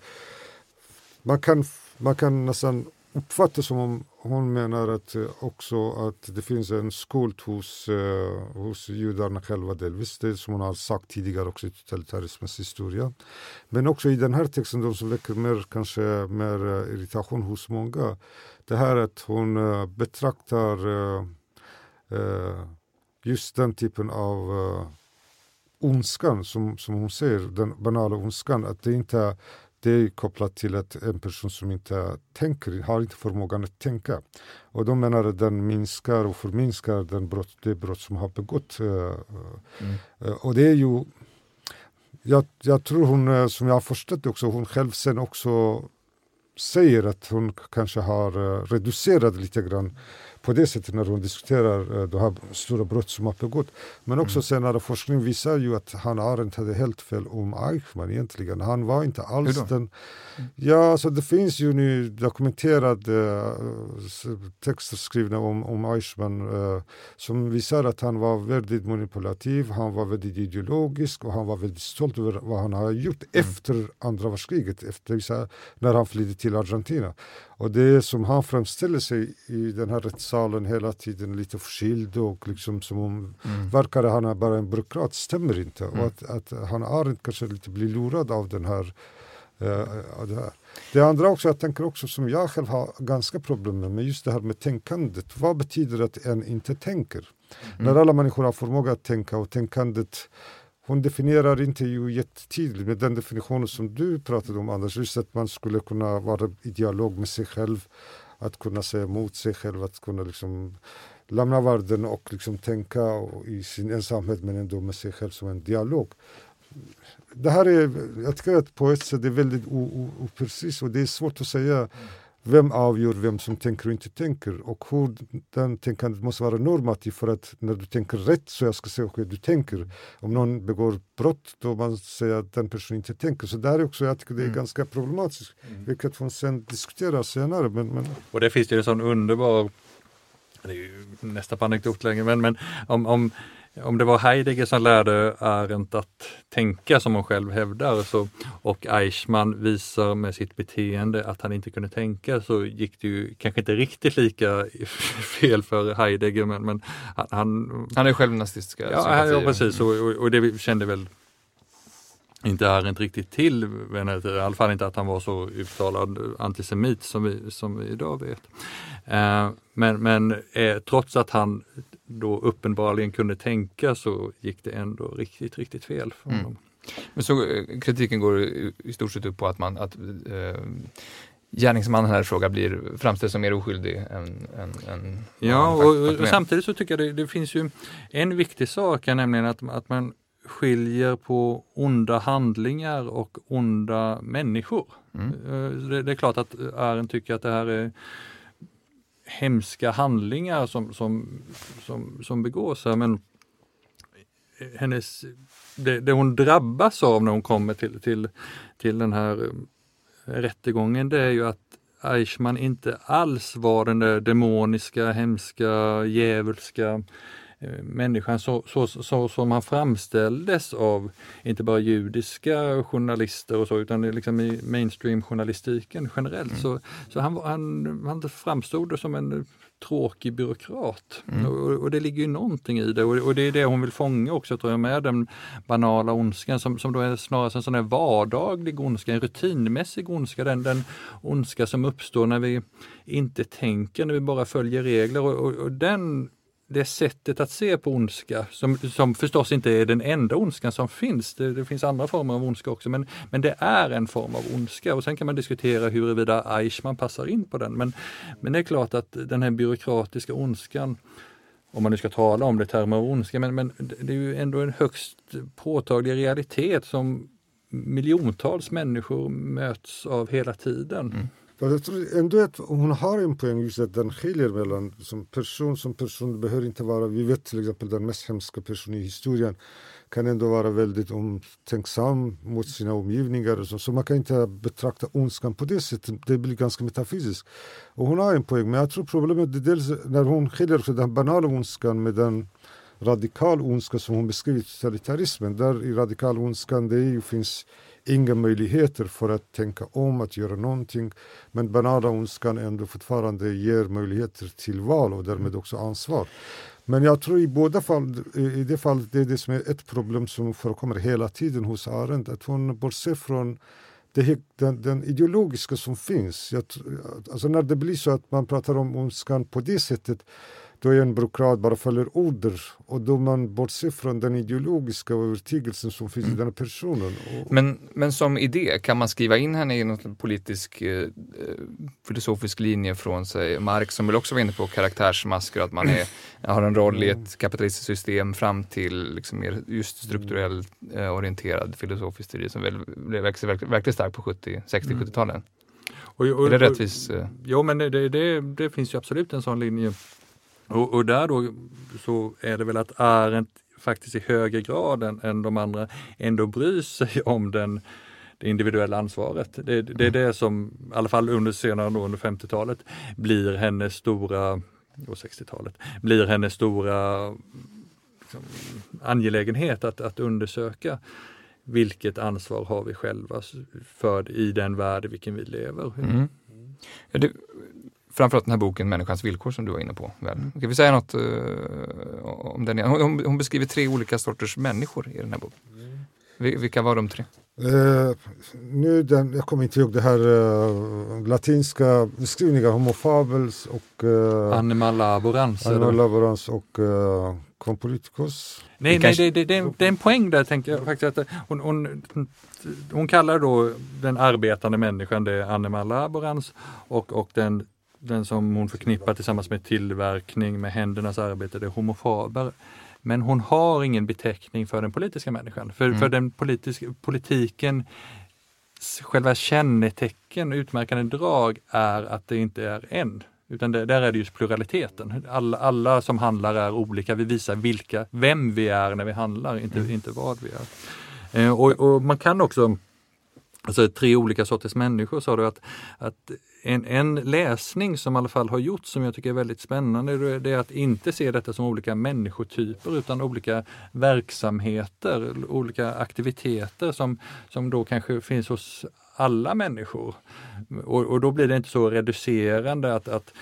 man kan, man kan nästan uppfatta som om hon menar att eh, också att det finns en skuld hos, eh, hos judarna själva delvis, det som hon har sagt tidigare också i totalitarismens historia. Men också i den här texten, de som väcker mer, kanske mer eh, irritation hos många, det här att hon betraktar just den typen av ondskan som, som hon säger, den banala ondskan, att det inte är det är kopplat till att en person som inte tänker, har inte förmågan att tänka. Och de menar att den minskar och förminskar den brott, det brott som har begått. Eh, mm. Eh, och det är ju, jag, jag tror hon, eh, som jag har förstått också, hon själv sen också säger att hon kanske har reducerat lite grann på det sättet när hon diskuterar eh, de här stora brott som har begått. Men också mm. senare forskning visar ju att Hanna Arendt hade helt fel om Eichmann egentligen. Han var inte alls den... Ja, alltså det finns ju nu dokumenterade uh, texter skrivna om, om Eichmann uh, som visar att han var väldigt manipulativ, han var väldigt ideologisk och han var väldigt stolt över vad han har gjort mm. efter andra världskriget, efter, när han flydde till Argentina. Och det som han framställer sig i den här rättssalen hela tiden lite förkyld och liksom som om mm. verkar han är bara en byråkrat stämmer inte. Mm. Och att, att han Arendt kanske lite blir lurad av den här uh, det, här. det andra också, jag tänker också som jag själv har ganska problem med, med just det här med tänkandet. Vad betyder det att en inte tänker? Mm. När alla människor har förmåga att tänka och tänkandet hon definierar inte ju jättetydligt med den definitionen som du pratade om Anders, just att man skulle kunna vara i dialog med sig själv, att kunna säga emot sig själv, att kunna liksom lämna världen och liksom tänka i sin ensamhet men ändå med sig själv som en dialog. Det här är, jag tycker att på ett sätt är väldigt oprecist och det är svårt att säga vem avgör vem som tänker och inte tänker och hur den tänkandet måste vara normativt för att när du tänker rätt så jag ska säga att du tänker. Om någon begår brott då man säger att den personen inte tänker. Så där är också, jag tycker det är mm. ganska problematiskt, mm. vilket hon sen diskuterar senare. Men, men... Och det finns det en sån underbar, det är ju nästan på anekdot längre, men, men om, om om det var Heidegger som lärde Arendt att tänka som hon själv hävdar så, och Eichmann visar med sitt beteende att han inte kunde tänka så gick det ju kanske inte riktigt lika fel för Heidegger men, men han... Han är själv nazistiska ja, ja, precis. och, och det kände väl inte Arendt riktigt till, i alla fall inte att han var så uttalad antisemit som vi, som vi idag vet. Eh, men men eh, trots att han då uppenbarligen kunde tänka så gick det ändå riktigt, riktigt fel för honom. Mm. Men så eh, kritiken går i stort sett ut på att man att eh, gärningsmannen här i fråga blir framställd som mer oskyldig än, än, än Ja, och, och, samtidigt så tycker jag det, det, finns ju en viktig sak, nämligen att, att man skiljer på onda handlingar och onda människor. Mm. Eh, det, det, är klart att Arendt tycker att det här är hemska handlingar som, som, som, som begås här men hennes, det, det, hon drabbas av när hon kommer till, till, till den här eh, rättegången det är ju att Eichmann inte alls var den där demoniska, hemska, djävulska människan så, så, så, som han framställdes av inte bara judiska journalister och så utan liksom i mainstream-journalistiken generellt. Mm. Så, så han, han, han framstod som en tråkig byråkrat. Mm. Och, och, det ligger ju någonting i det och, och, det är det hon vill fånga också tror jag med den banala ondskan som, som då är snarast en sån här vardaglig ondska, en rutinmässig ondska, den, den ondska som uppstår när vi inte tänker, när vi bara följer regler och, och, och den det sättet att se på ondska, som, som förstås inte är den enda ondskan som finns, det, det, finns andra former av ondska också, men, men det är en form av ondska och sen kan man diskutera huruvida Eichmann passar in på den. Men, men det är klart att den här byråkratiska ondskan, om man nu ska tala om det i termer av ondska, men, men det är ju ändå en högst påtaglig realitet som miljontals människor möts av hela tiden. Mm. Jag tror ändå att hon har en poäng just att den skiljer mellan som person som person behöver inte vara, vi vet till exempel den mest hemska personen i historien kan ändå vara väldigt omtänksam mot sina omgivningar. Och så, så man kan inte betrakta ondskan på det sättet, det blir ganska metafysiskt. Och hon har en poäng, men jag tror problemet är dels när hon skiljer den banala ondskan med den radikal ondska som hon beskriver i totalitarismen. Där i radikal ondskan det ju finns inga möjligheter för att tänka om, att göra någonting. Men banala ondskan ändå fortfarande ger möjligheter till val och därmed också ansvar. Men jag tror i båda fall, i det fallet, det är det som är ett problem som förekommer hela tiden hos Arendt, att hon bortser från det, den, den, ideologiska som finns. Jag, alltså när det blir så att man pratar om ondskan på det sättet då är en byråkrat bara följer order och då man bortser från den ideologiska övertygelsen som finns mm. i den personen. Men, men som idé, kan man skriva in henne i någon politisk eh, filosofisk linje från sig? Marx som väl också var inne på karaktärsmasker, att man är, har en roll i ett mm. kapitalistiskt system fram till liksom mer just strukturellt eh, orienterad filosofisk teori som väl växte verkligen verkligen starkt på 70, 60, 70-talen. Och, och, är det rättvis? Eh? Jo men det, det, det, finns ju absolut en sån linje och, och, där då så är det väl att Arendt faktiskt i högre grad än, än de andra ändå bryr sig om den, det individuella ansvaret. Det, det är det som, i alla fall under senare då, under 50-talet, blir hennes stora, och 60-talet, blir hennes stora liksom, angelägenhet att, att undersöka vilket ansvar har vi själva för i den värld i vilken vi lever. Mm. Ja, det, framförallt den här boken Människans villkor som du var inne på. Väl? Mm. Kan vi säga något uh, om den? Hon, hon, beskriver tre olika sorters människor i den här boken. Mm. Vilka var de tre? Uh, nu den, jag kommer inte ihåg det här uh, latinska beskrivningen, homo fabels och uh, Anima laborans. Anima laborans och uh, Con politicos? Nej, nej kanske- det, det, det, är en- det är en poäng där tänker jag faktiskt. Att hon, hon, hon kallar då den arbetande människan det är animal laborans och, och den, den som hon förknippar tillsammans med tillverkning med händernas arbete det är homofaber. Men hon har ingen beteckning för den politiska människan. För, Mm. för den politisk, politiken själva kännetecken, utmärkande drag är att det inte är en. Utan det, där är det just pluraliteten. Alla, alla som handlar är olika. Vi visar vilka, vem vi är när vi handlar, inte, inte vad vi är. Eh, och, och man kan också, alltså tre olika sorters människor sa du att, att en, en läsning som i alla fall har gjorts som jag tycker är väldigt spännande, det är att inte se detta som olika människotyper utan olika verksamheter, olika aktiviteter som, som då kanske finns hos alla människor. Och, och då blir det inte så reducerande att, att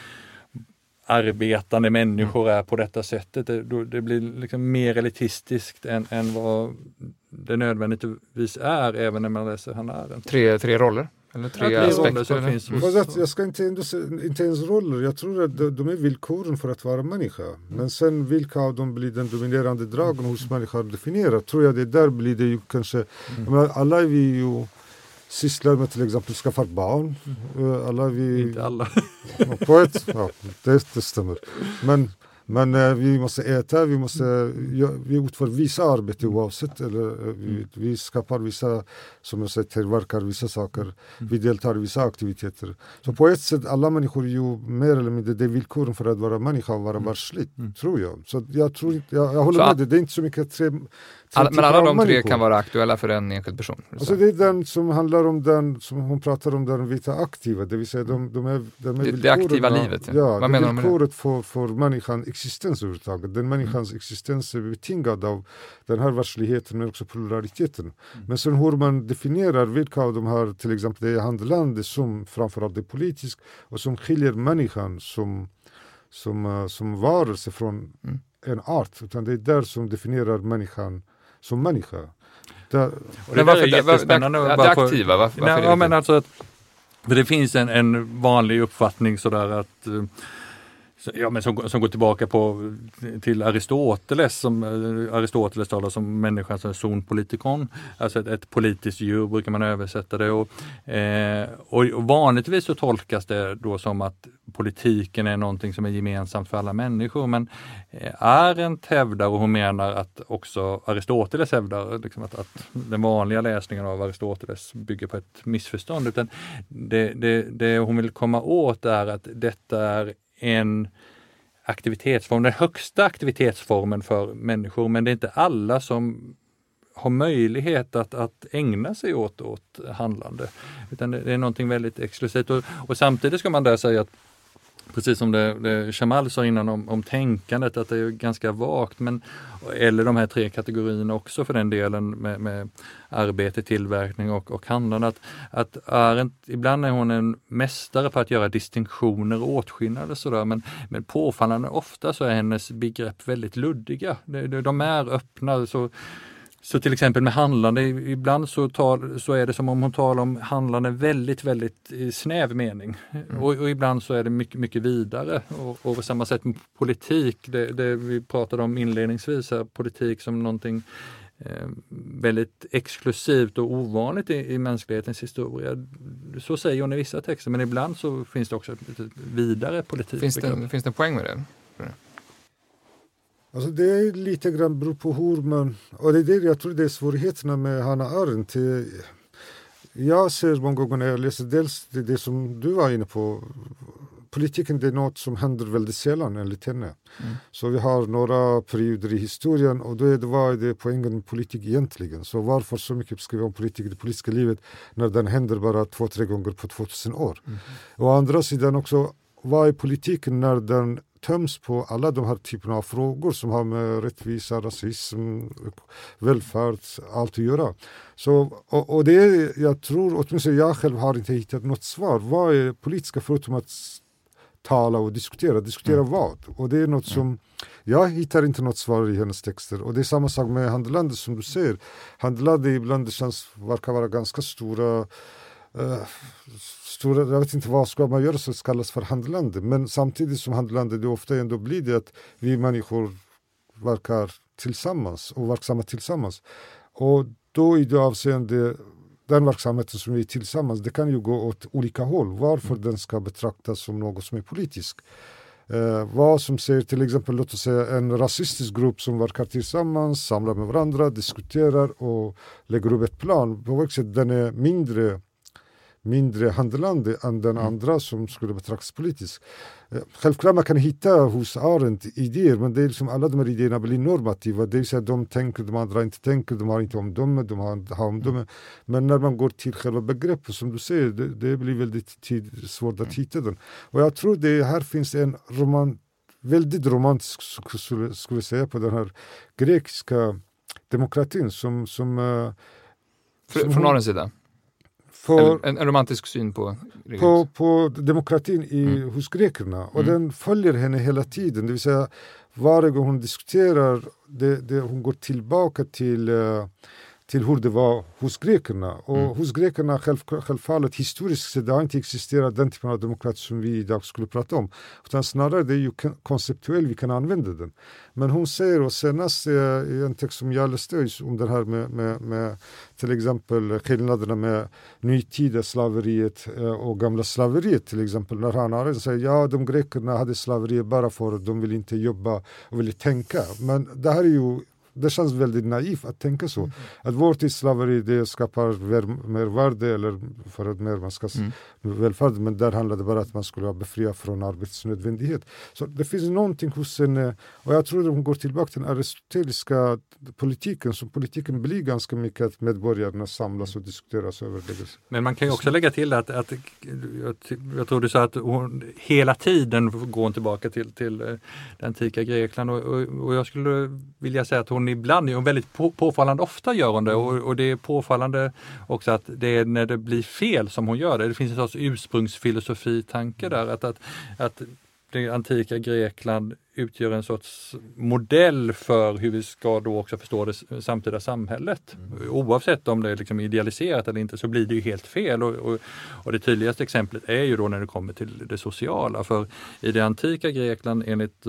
arbetande människor är på detta sättet. Det, då- det blir liksom mer elitistiskt än, än vad det nödvändigtvis är även när man läser Hanna Arendt. Tre, tre roller? Eller tre, Ja, aspekter? finns Fast att jag ska inte, ändå, se- inte ens roller, jag tror att de, de är villkoren för att vara människa. Men sen vilka av dem blir den dominerande dragen hos människan definierat, tror jag det där blir det ju kanske, menar, alla är vi ju sysslar med till exempel skaffar barn. Eh, Alla vi, Inte alla. Ja, på ett, ja, det, det stämmer. Men, men eh, vi måste äta, vi måste ja, vi utför vissa arbete oavsett. Eller, eh, vi, vi skapar vissa, som jag säger, tillverkar vissa saker. Vi deltar i vissa aktiviteter. Så på ett sätt, alla människor är ju mer eller mindre, det är villkoren för att vara människa och vara världsligt, tror jag. Så jag, tror inte, jag, jag håller Så med dig, det är inte så mycket tre, Alla, men alla de tre kan vara aktuella för en enskild person? Alltså det är den som handlar om den som hon pratar om, den vita aktiva, det vill säga de, de är, de är Det- det aktiva livet, ja. Ja, Vad det menar villkoret för, för människan existens överhuvudtaget. Den människans existens är betingad av den här världsligheten men också pluraliteten. Men sen hur man definierar vilka av de här, till exempel det handlande som framförallt är politiskt och som skiljer människan som, som, eh, som varelse från Mm. en art. Utan det är där som definierar människan som människa. Där, Och det varför är det, var, jättespännande. det, det aktiva, varför, varför Nej, det men det? alltså att, för det finns en, en vanlig uppfattning sådär att eh, Ja, men som, som går tillbaka på, till Aristoteles, som eh, Aristoteles talar som människan alltså som zonpolitikon, alltså ett, ett politiskt djur brukar man översätta det. Och, eh, och, vanligtvis så tolkas det då som att politiken är någonting som är gemensamt för alla människor. Men eh, Arendt hävdar, och hon menar att också Aristoteles hävdar, liksom att, att den vanliga läsningen av Aristoteles bygger på ett missförstånd. Utan det, det, det hon vill komma åt är att detta är en aktivitetsform, den högsta aktivitetsformen för människor, men det är inte alla som har möjlighet att, att ägna sig åt, åt handlande. Utan det, det är någonting väldigt exklusivt. Och, och samtidigt ska man där säga att Precis som det, det Jamal sa innan om, om tänkandet, att det är ganska vagt. Men, eller de här tre kategorierna också för den delen med, med arbete, tillverkning och, och handlande. Att, att Arendt, ibland är hon en mästare på att göra distinktioner och åtskillnader sådär, men, men påfallande ofta så är hennes begrepp väldigt luddiga. De, de, de är öppna. Så, så till exempel med handlande, ibland så, tar, så är det som om hon talar om handlande väldigt, väldigt i snäv mening. Och, och ibland så är det mycket, mycket vidare. Och, och på samma sätt med politik, det, det vi pratade om inledningsvis, här, politik som någonting eh, väldigt exklusivt och ovanligt i, i mänsklighetens historia. Så säger hon i vissa texter, men ibland så finns det också ett vidare politik. Finns det, finns det en poäng med det? Alltså det är lite grann beror på hur man... Och det är det, jag tror det är svårigheterna med Hanna Arendt. Jag ser många gånger när jag läser dels det, det som du var inne på. Politiken det är något som händer väldigt sällan enligt henne. Mm. Så vi har några perioder i historien och då är det, vad är det poängen med politik egentligen? Så varför så mycket skriva om politik i det politiska livet när den händer bara två, tre gånger på 2000 år? Mm. Å andra sidan också, vad är politiken när den töms på alla de här typerna av frågor som har med rättvisa, rasism, välfärd, allt att göra. Så, och, och det är, jag tror, åtminstone jag själv har inte hittat något svar. Vad är politiska förutom att tala och diskutera? Diskutera vad? Och det är något som, jag hittar inte något svar i hennes texter. Och det är samma sak med handlande som du säger. Handlande ibland det känns, verkar vara ganska stora eh, stora, jag vet inte vad ska man göra som kallas för handlande men samtidigt som handlande det ofta ändå blir det att vi människor verkar tillsammans och verksamma tillsammans. Och då i det avseende den verksamheten som vi är tillsammans, det kan ju gå åt olika håll. Varför mm. den ska betraktas som något som är politiskt. Eh, vad som säger till exempel, låt oss säga en rasistisk grupp som verkar tillsammans, samlar med varandra, diskuterar och lägger upp ett plan. På vilket sätt den är mindre mindre handlande än den mm. andra som skulle betraktas politiskt. Eh, självklart man kan hitta hos Arendt idéer men det är liksom alla de här idéerna blir normativa. Det vill säga de tänker, de andra inte tänker, de har inte omdöme, de har, har omdöme. Mm. Men när man går till själva begreppet som du säger, det, det blir väldigt tid, svårt att mm. hitta den. Och jag tror det här finns en roman, väldigt romantisk skulle, skulle säga på den här grekiska demokratin som, som uh, Från Arends sida? För, en, en, romantisk syn på, på, på demokratin i, mm. hos grekerna och mm. den följer henne hela tiden. Det vill säga varje gång hon diskuterar, det, det, hon går tillbaka till uh, till hur det var hos grekerna. Och mm. hos grekerna själv, självfallet historiskt sett, det har inte existerat den typen av demokrati som vi idag skulle prata om. Utan snarare det är ju konceptuellt vi kan använda den. Men hon säger, och senast i en text som jag läste om det här med, med, med till exempel skillnaderna med nutida slaveriet eh, och gamla slaveriet till exempel. När han säger ja, de grekerna hade slaveri bara för att de vill inte jobba och ville tänka. Men det här är ju det känns väldigt naivt att tänka så. Mm. Att vår tids slaveri det skapar mer värde eller för att mer man ska mm. välfärd. Men där handlade det bara om att man skulle vara befriad från arbetsnödvändighet. Så det finns någonting hos henne och jag tror att hon går tillbaka till den aristoteliska politiken. Så politiken blir ganska mycket att medborgarna samlas och diskuteras över det. Men man kan ju också lägga till att, att jag, jag tror du sa att hon hela tiden går tillbaka till, till eh, det antika Grekland och, och, och jag skulle vilja säga att hon ibland, och väldigt på, påfallande ofta gör hon det och, och, det är påfallande också att det är när det blir fel som hon gör det. Det finns en sorts ursprungsfilosofi-tanke där att, att, att det antika Grekland utgör en sorts modell för hur vi ska då också förstå det samtida samhället. Mm. Oavsett om det är liksom idealiserat eller inte så blir det ju helt fel. Och, och, och, det tydligaste exemplet är ju då när det kommer till det sociala. För i det antika Grekland enligt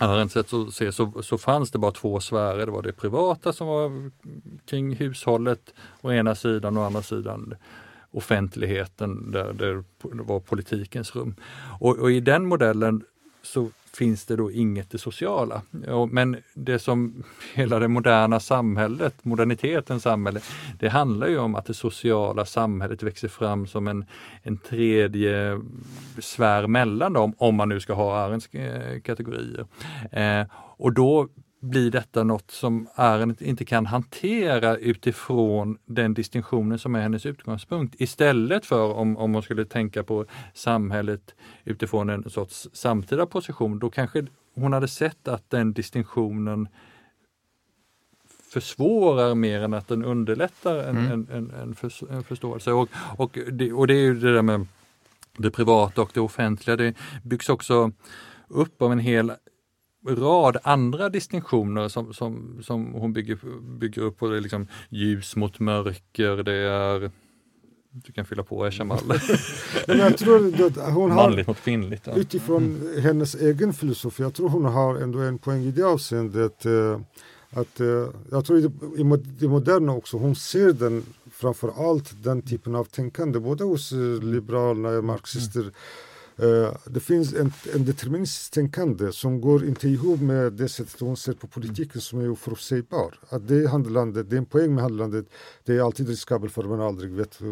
Arends sätt att se så, så fanns det bara två sfärer. Det var det privata som var kring hushållet å ena sidan och å andra sidan offentligheten där det var politikens rum. Och, och i den modellen så finns det då inget det sociala. Men det som hela det moderna samhället, modernitetens samhälle, det handlar ju om att det sociala samhället växer fram som en, en tredje sfär mellan dem, om man nu ska ha Arends eh, kategorier. Eh, och då blir detta något som Arendt inte kan hantera utifrån den distinktionen som är hennes utgångspunkt. Istället för om, om hon skulle tänka på samhället utifrån en sorts samtida position, då kanske hon hade sett att den distinktionen försvårar mer än att den underlättar en, mm. en, en, en, för, en förståelse. Och, och, det, och det är ju det där med det privata och det offentliga. Det byggs också upp av en hel rad andra distinktioner som, som, som hon bygger, bygger upp. Och det är liksom ljus mot mörker, det är du kan fylla på Eshamal. jag tror att hon har, Manligt mot kvinnligt. Ja. Utifrån mm. hennes egen filosofi, jag tror hon har ändå en poäng i det avseendet. Eh, att, uh, jag tror i det moderna också, hon ser den framför allt den typen av tänkande både hos uh, liberalerna, marxister mm Eh, det finns en, en deterministiskt tänkande som går inte ihop med det sättet hon ser på politiken som är oförutsägbar. Att det handlandet, det är en poäng med handlandet, det är alltid riskabelt för man aldrig vet uh,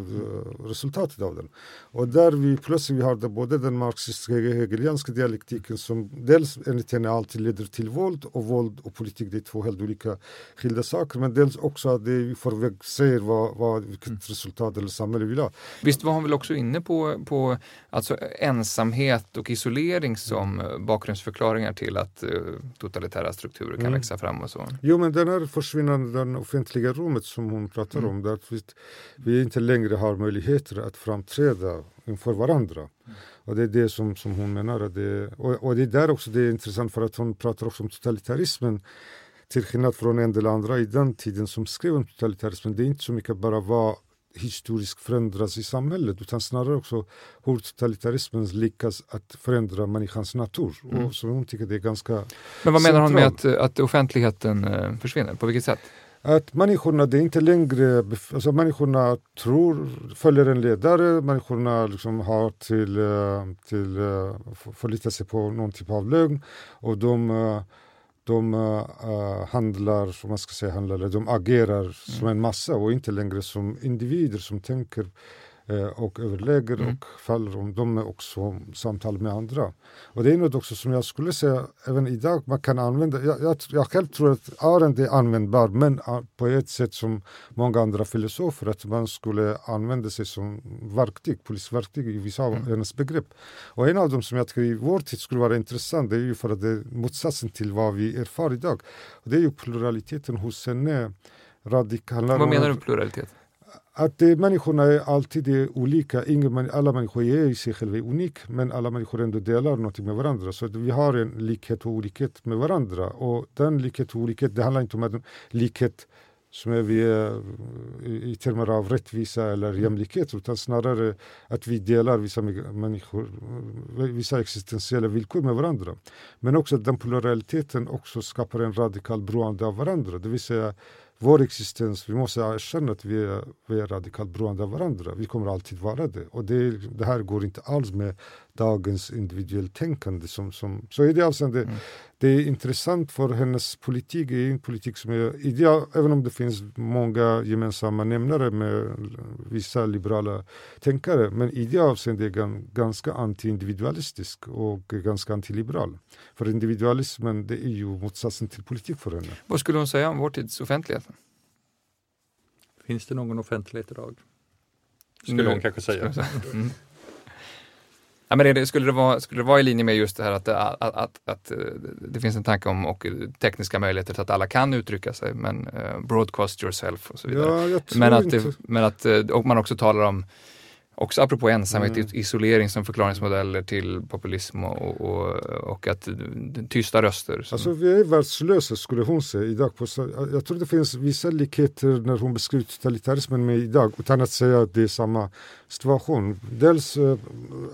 resultatet av den. Och där vi plötsligt vi har det, både den marxistiska hegelianska dialektiken som dels enligt henne alltid leder till våld och våld och politik det är två helt olika skilda saker men dels också att det i förväg säger vad, vad, vilket mm. resultat eller samhälle vi vill ha. Visst var hon väl också inne på, på alltså ens ensamhet och isolering som mm. bakgrundsförklaringar till att uh, totalitära strukturer kan mm. växa fram och så. Jo, men den här försvinnande den offentliga rummet som hon pratar mm. Om, där vi, vi inte längre har möjligheter att framträda inför varandra. Och det är det som, som hon menar. Det, och, och det är där också det är intressant för att hon pratar också om totalitarismen till skillnad från en del andra i den tiden som skrev om totalitarismen. Det är inte så mycket bara vad historiskt förändras i samhället utan snarare också hur totalitarismen lyckas att förändra människans natur. Mm. Och så hon tycker det är ganska Men vad menar hon med att, att offentligheten eh, försvinner? På vilket sätt? Att människorna, det är inte längre, alltså människorna tror, följer en ledare, människorna liksom har till, eh, till uh, förlitar sig på någon typ av lögn och de uh, de handlar, som man ska säga, handlar, de agerar mm. som en massa och inte längre som individer som tänker och överlägger mm. och faller om de är också samtal med andra. Och det är något också som jag skulle säga även idag man kan använda. Jag, jag, jag själv tror att Arendt är användbar men på ett sätt som många andra filosofer att man skulle använda sig som verktyg, polisverktyg i vissa av mm. hennes begrepp. Och en av dem som jag tycker i vår tid skulle vara intressant det är ju för att det är motsatsen till vad vi erfar idag. Och det är ju pluraliteten hos henne. Radikal, vad menar du med pluralitet? Att det, människorna är alltid är olika. Ingen, alla människor är i sig själva unik, men alla människor ändå delar något med varandra. Så vi har en likhet och olikhet med varandra. Och den likhet och olikhet, det handlar inte om en likhet som är vi i termer av rättvisa eller jämlikhet utan snarare att vi delar vissa människor, vissa existentiella villkor med varandra. Men också att den pluraliteten också skapar en radikal beroende av varandra. Det vill säga vår existens, vi måste erkänna att vi är, vi är radikalt beroende av varandra. Vi kommer alltid vara det. Och det, det här går inte alls med dagens individuellt tänkande. Som, som, så i det avseendet, mm. det är intressant för hennes politik, är en politik som är ideal, även om det finns många gemensamma nämnare med vissa liberala tänkare, men i det avseendet är den ganska antiindividualistisk och ganska antiliberal. För individualismen, det är ju motsatsen till politik för henne. Vad skulle hon säga om vår tids offentlighet? Finns det någon offentlighet idag? Skulle nu, hon kanske säga. Ja, men det, skulle, det vara, skulle det vara i linje med just det här att, att, att, att eh, det finns en tanke om och tekniska möjligheter så att alla kan uttrycka sig, men uh, broadcast yourself och så vidare. Ja, men att, det, men att eh, och man också talar om också apropå ensamhet, mm. isolering som förklaringsmodeller till populism och, och, och att tysta röster. Som... Alltså vi är världslösa skulle hon säga idag. På, jag tror det finns vissa likheter när hon beskriver totalitarismen med idag utan att säga att det är samma situation. Dels uh,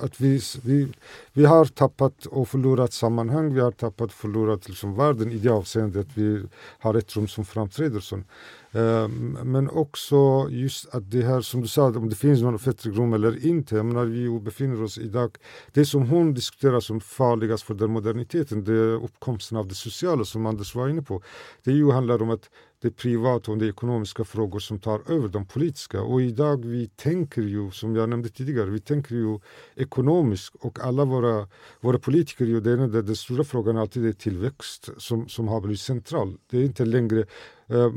att vi, vi, vi har tappat och förlorat sammanhang, vi har tappat och förlorat liksom, världen i det avseendet att vi har ett rum som framträder. Sånt. Ehm, men också just att det här som du sa, om det finns någon offentlig rum eller inte. Jag menar, vi befinner oss idag, det som hon diskuterar som farligast för den moderniteten, det är uppkomsten av det sociala som Anders var inne på. Det ju handlar om att det är privata och det ekonomiska frågor som tar över de politiska. Och idag vi tänker ju, som jag nämnde tidigare, vi tänker ju ekonomiskt och alla våra, våra politiker, ju, det är den, den stora frågan alltid är tillväxt som, som har blivit central. Det är inte längre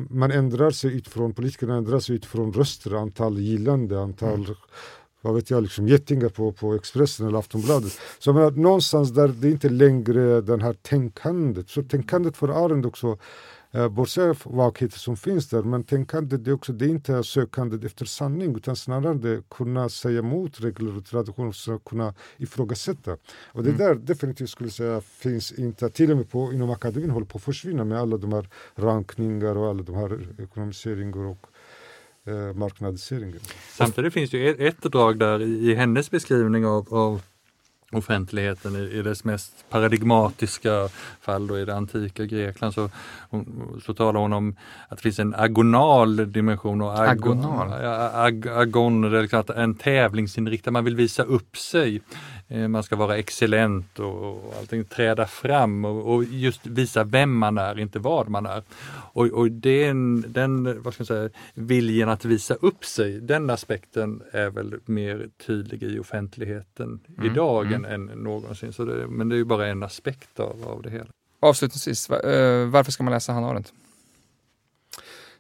man ändrar sig utifrån, politikerna ändrar sig utifrån röster, antal gillande, antal mm vad vet jag, liksom getingar på, på Expressen eller Aftonbladet. Så menar, någonstans där det inte längre den här tänkandet. Så tänkandet för Arend också eh, bortsett från vagheter som finns där, men tänkande det, också, det är inte sökandet efter sanning utan snarare det kunna säga emot regler och traditioner, kunna ifrågasätta. Och det mm. där definitivt skulle säga finns inte, till och med på, inom akademin håller på att försvinna med alla de här rankningar och alla de här ekonomiseringar och eh, marknadiseringen. Samtidigt finns det ju ett, ett drag där i, i hennes beskrivning av, av offentligheten i, i dess mest paradigmatiska fall då i det antika Grekland så, så talar hon om att det finns en agonal dimension. Och agon, agonal? Ag, agon, är liksom en tävlingsinriktad, man vill visa upp sig. Eh, man ska vara excellent och, och allting, träda fram och, och, just visa vem man är, inte vad man är. Och, och den, den vad ska jag säga, viljan att visa upp sig, den aspekten är väl mer tydlig i offentligheten mm. idag mm. Än, än någonsin. Så det, men det är ju bara en aspekt av, av det hela. Avslutningsvis, eh, varför ska man läsa Hanna Arendt?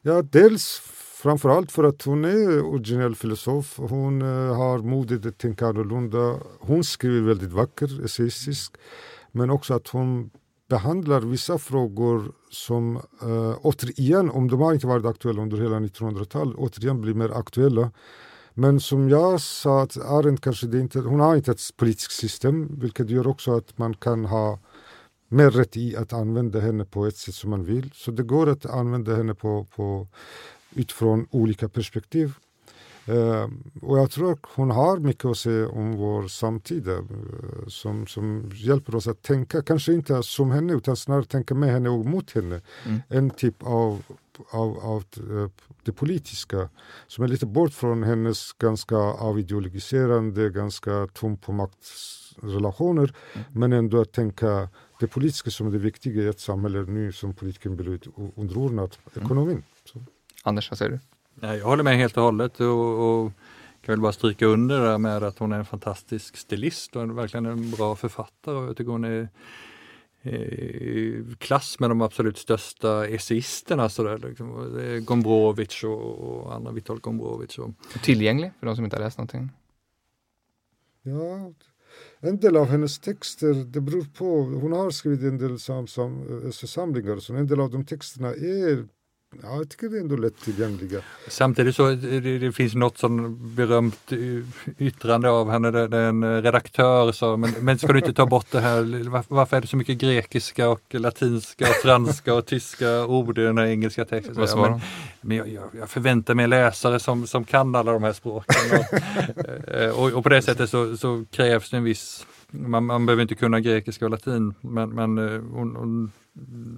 Ja, dels Framförallt för att hon är originell filosof. Hon eh, har modet att tänka annorlunda. Hon skriver väldigt vackert, essayistisk. Men också att hon behandlar vissa frågor som äh, återigen, om de har inte varit aktuella under hela 1900-talet, återigen blir mer aktuella. Men som jag sa, att Arendt kanske det inte, hon har inte ett politiskt system, vilket gör också att man kan ha mer rätt i att använda henne på ett sätt som man vill. Så det går att använda henne på, på utifrån olika perspektiv. Eh, och jag tror att hon har mycket att säga om vår samtid eh, som, som hjälper oss att tänka, kanske inte som henne utan snarare tänka med henne och mot henne. Mm. En typ av, av, av eh, det politiska som är lite bort från hennes ganska avideologiserande, ganska tom på maktrelationer Mm. men ändå att tänka det politiska som det viktiga i ett samhälle nu som politiken blir ut- underordnat ekonomin. Så. Anders, vad säger du? Nej, jag håller med helt och hållet och, och kan väl bara stryka under det där med att hon är en fantastisk stilist och en, verkligen en bra författare. Och jag tycker hon är i klass med de absolut största essäisterna. Sådär, liksom. Gombrowicz och, och Anna Witold Gombrowicz. Och, Tillgänglig för de som inte har läst någonting? Ja, en del av hennes texter, det beror på. Hon har skrivit en del sam, sam, samlingar, så en del av de texterna är Ja, jag tycker det är ändå lättillgängliga. Samtidigt så det, det finns något som berömt yttrande av henne, det, det är en redaktör sa, men, men ska du inte ta bort det här, var, varför är det så mycket grekiska och latinska och franska och tyska ord i den här engelska texten? Vad Ja, svarar men, hon? men jag, jag, jag förväntar mig läsare som, som kan alla de här språken. Och, eh, och, och på det sättet så, så krävs det en viss, man, man behöver inte kunna grekiska och latin, men, men eh, hon, hon,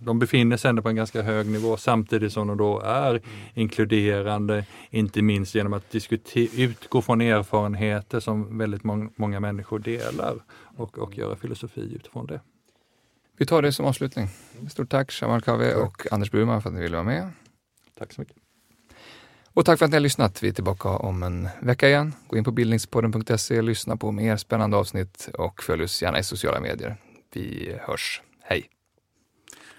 de befinner sig ändå på en ganska hög nivå samtidigt som de då är inkluderande, inte minst genom att utgå från erfarenheter som väldigt mång, många människor delar och, och göra filosofi utifrån det. Vi tar det som avslutning. Stort tack Shamal Kave och Anders Burman för att ni ville vara med. Tack så mycket. Och tack för att ni har lyssnat. Vi är tillbaka om en vecka igen. Gå in på bildningspodden.se, lyssna på mer spännande avsnitt och följ oss gärna i sociala medier. Vi hörs. Hej!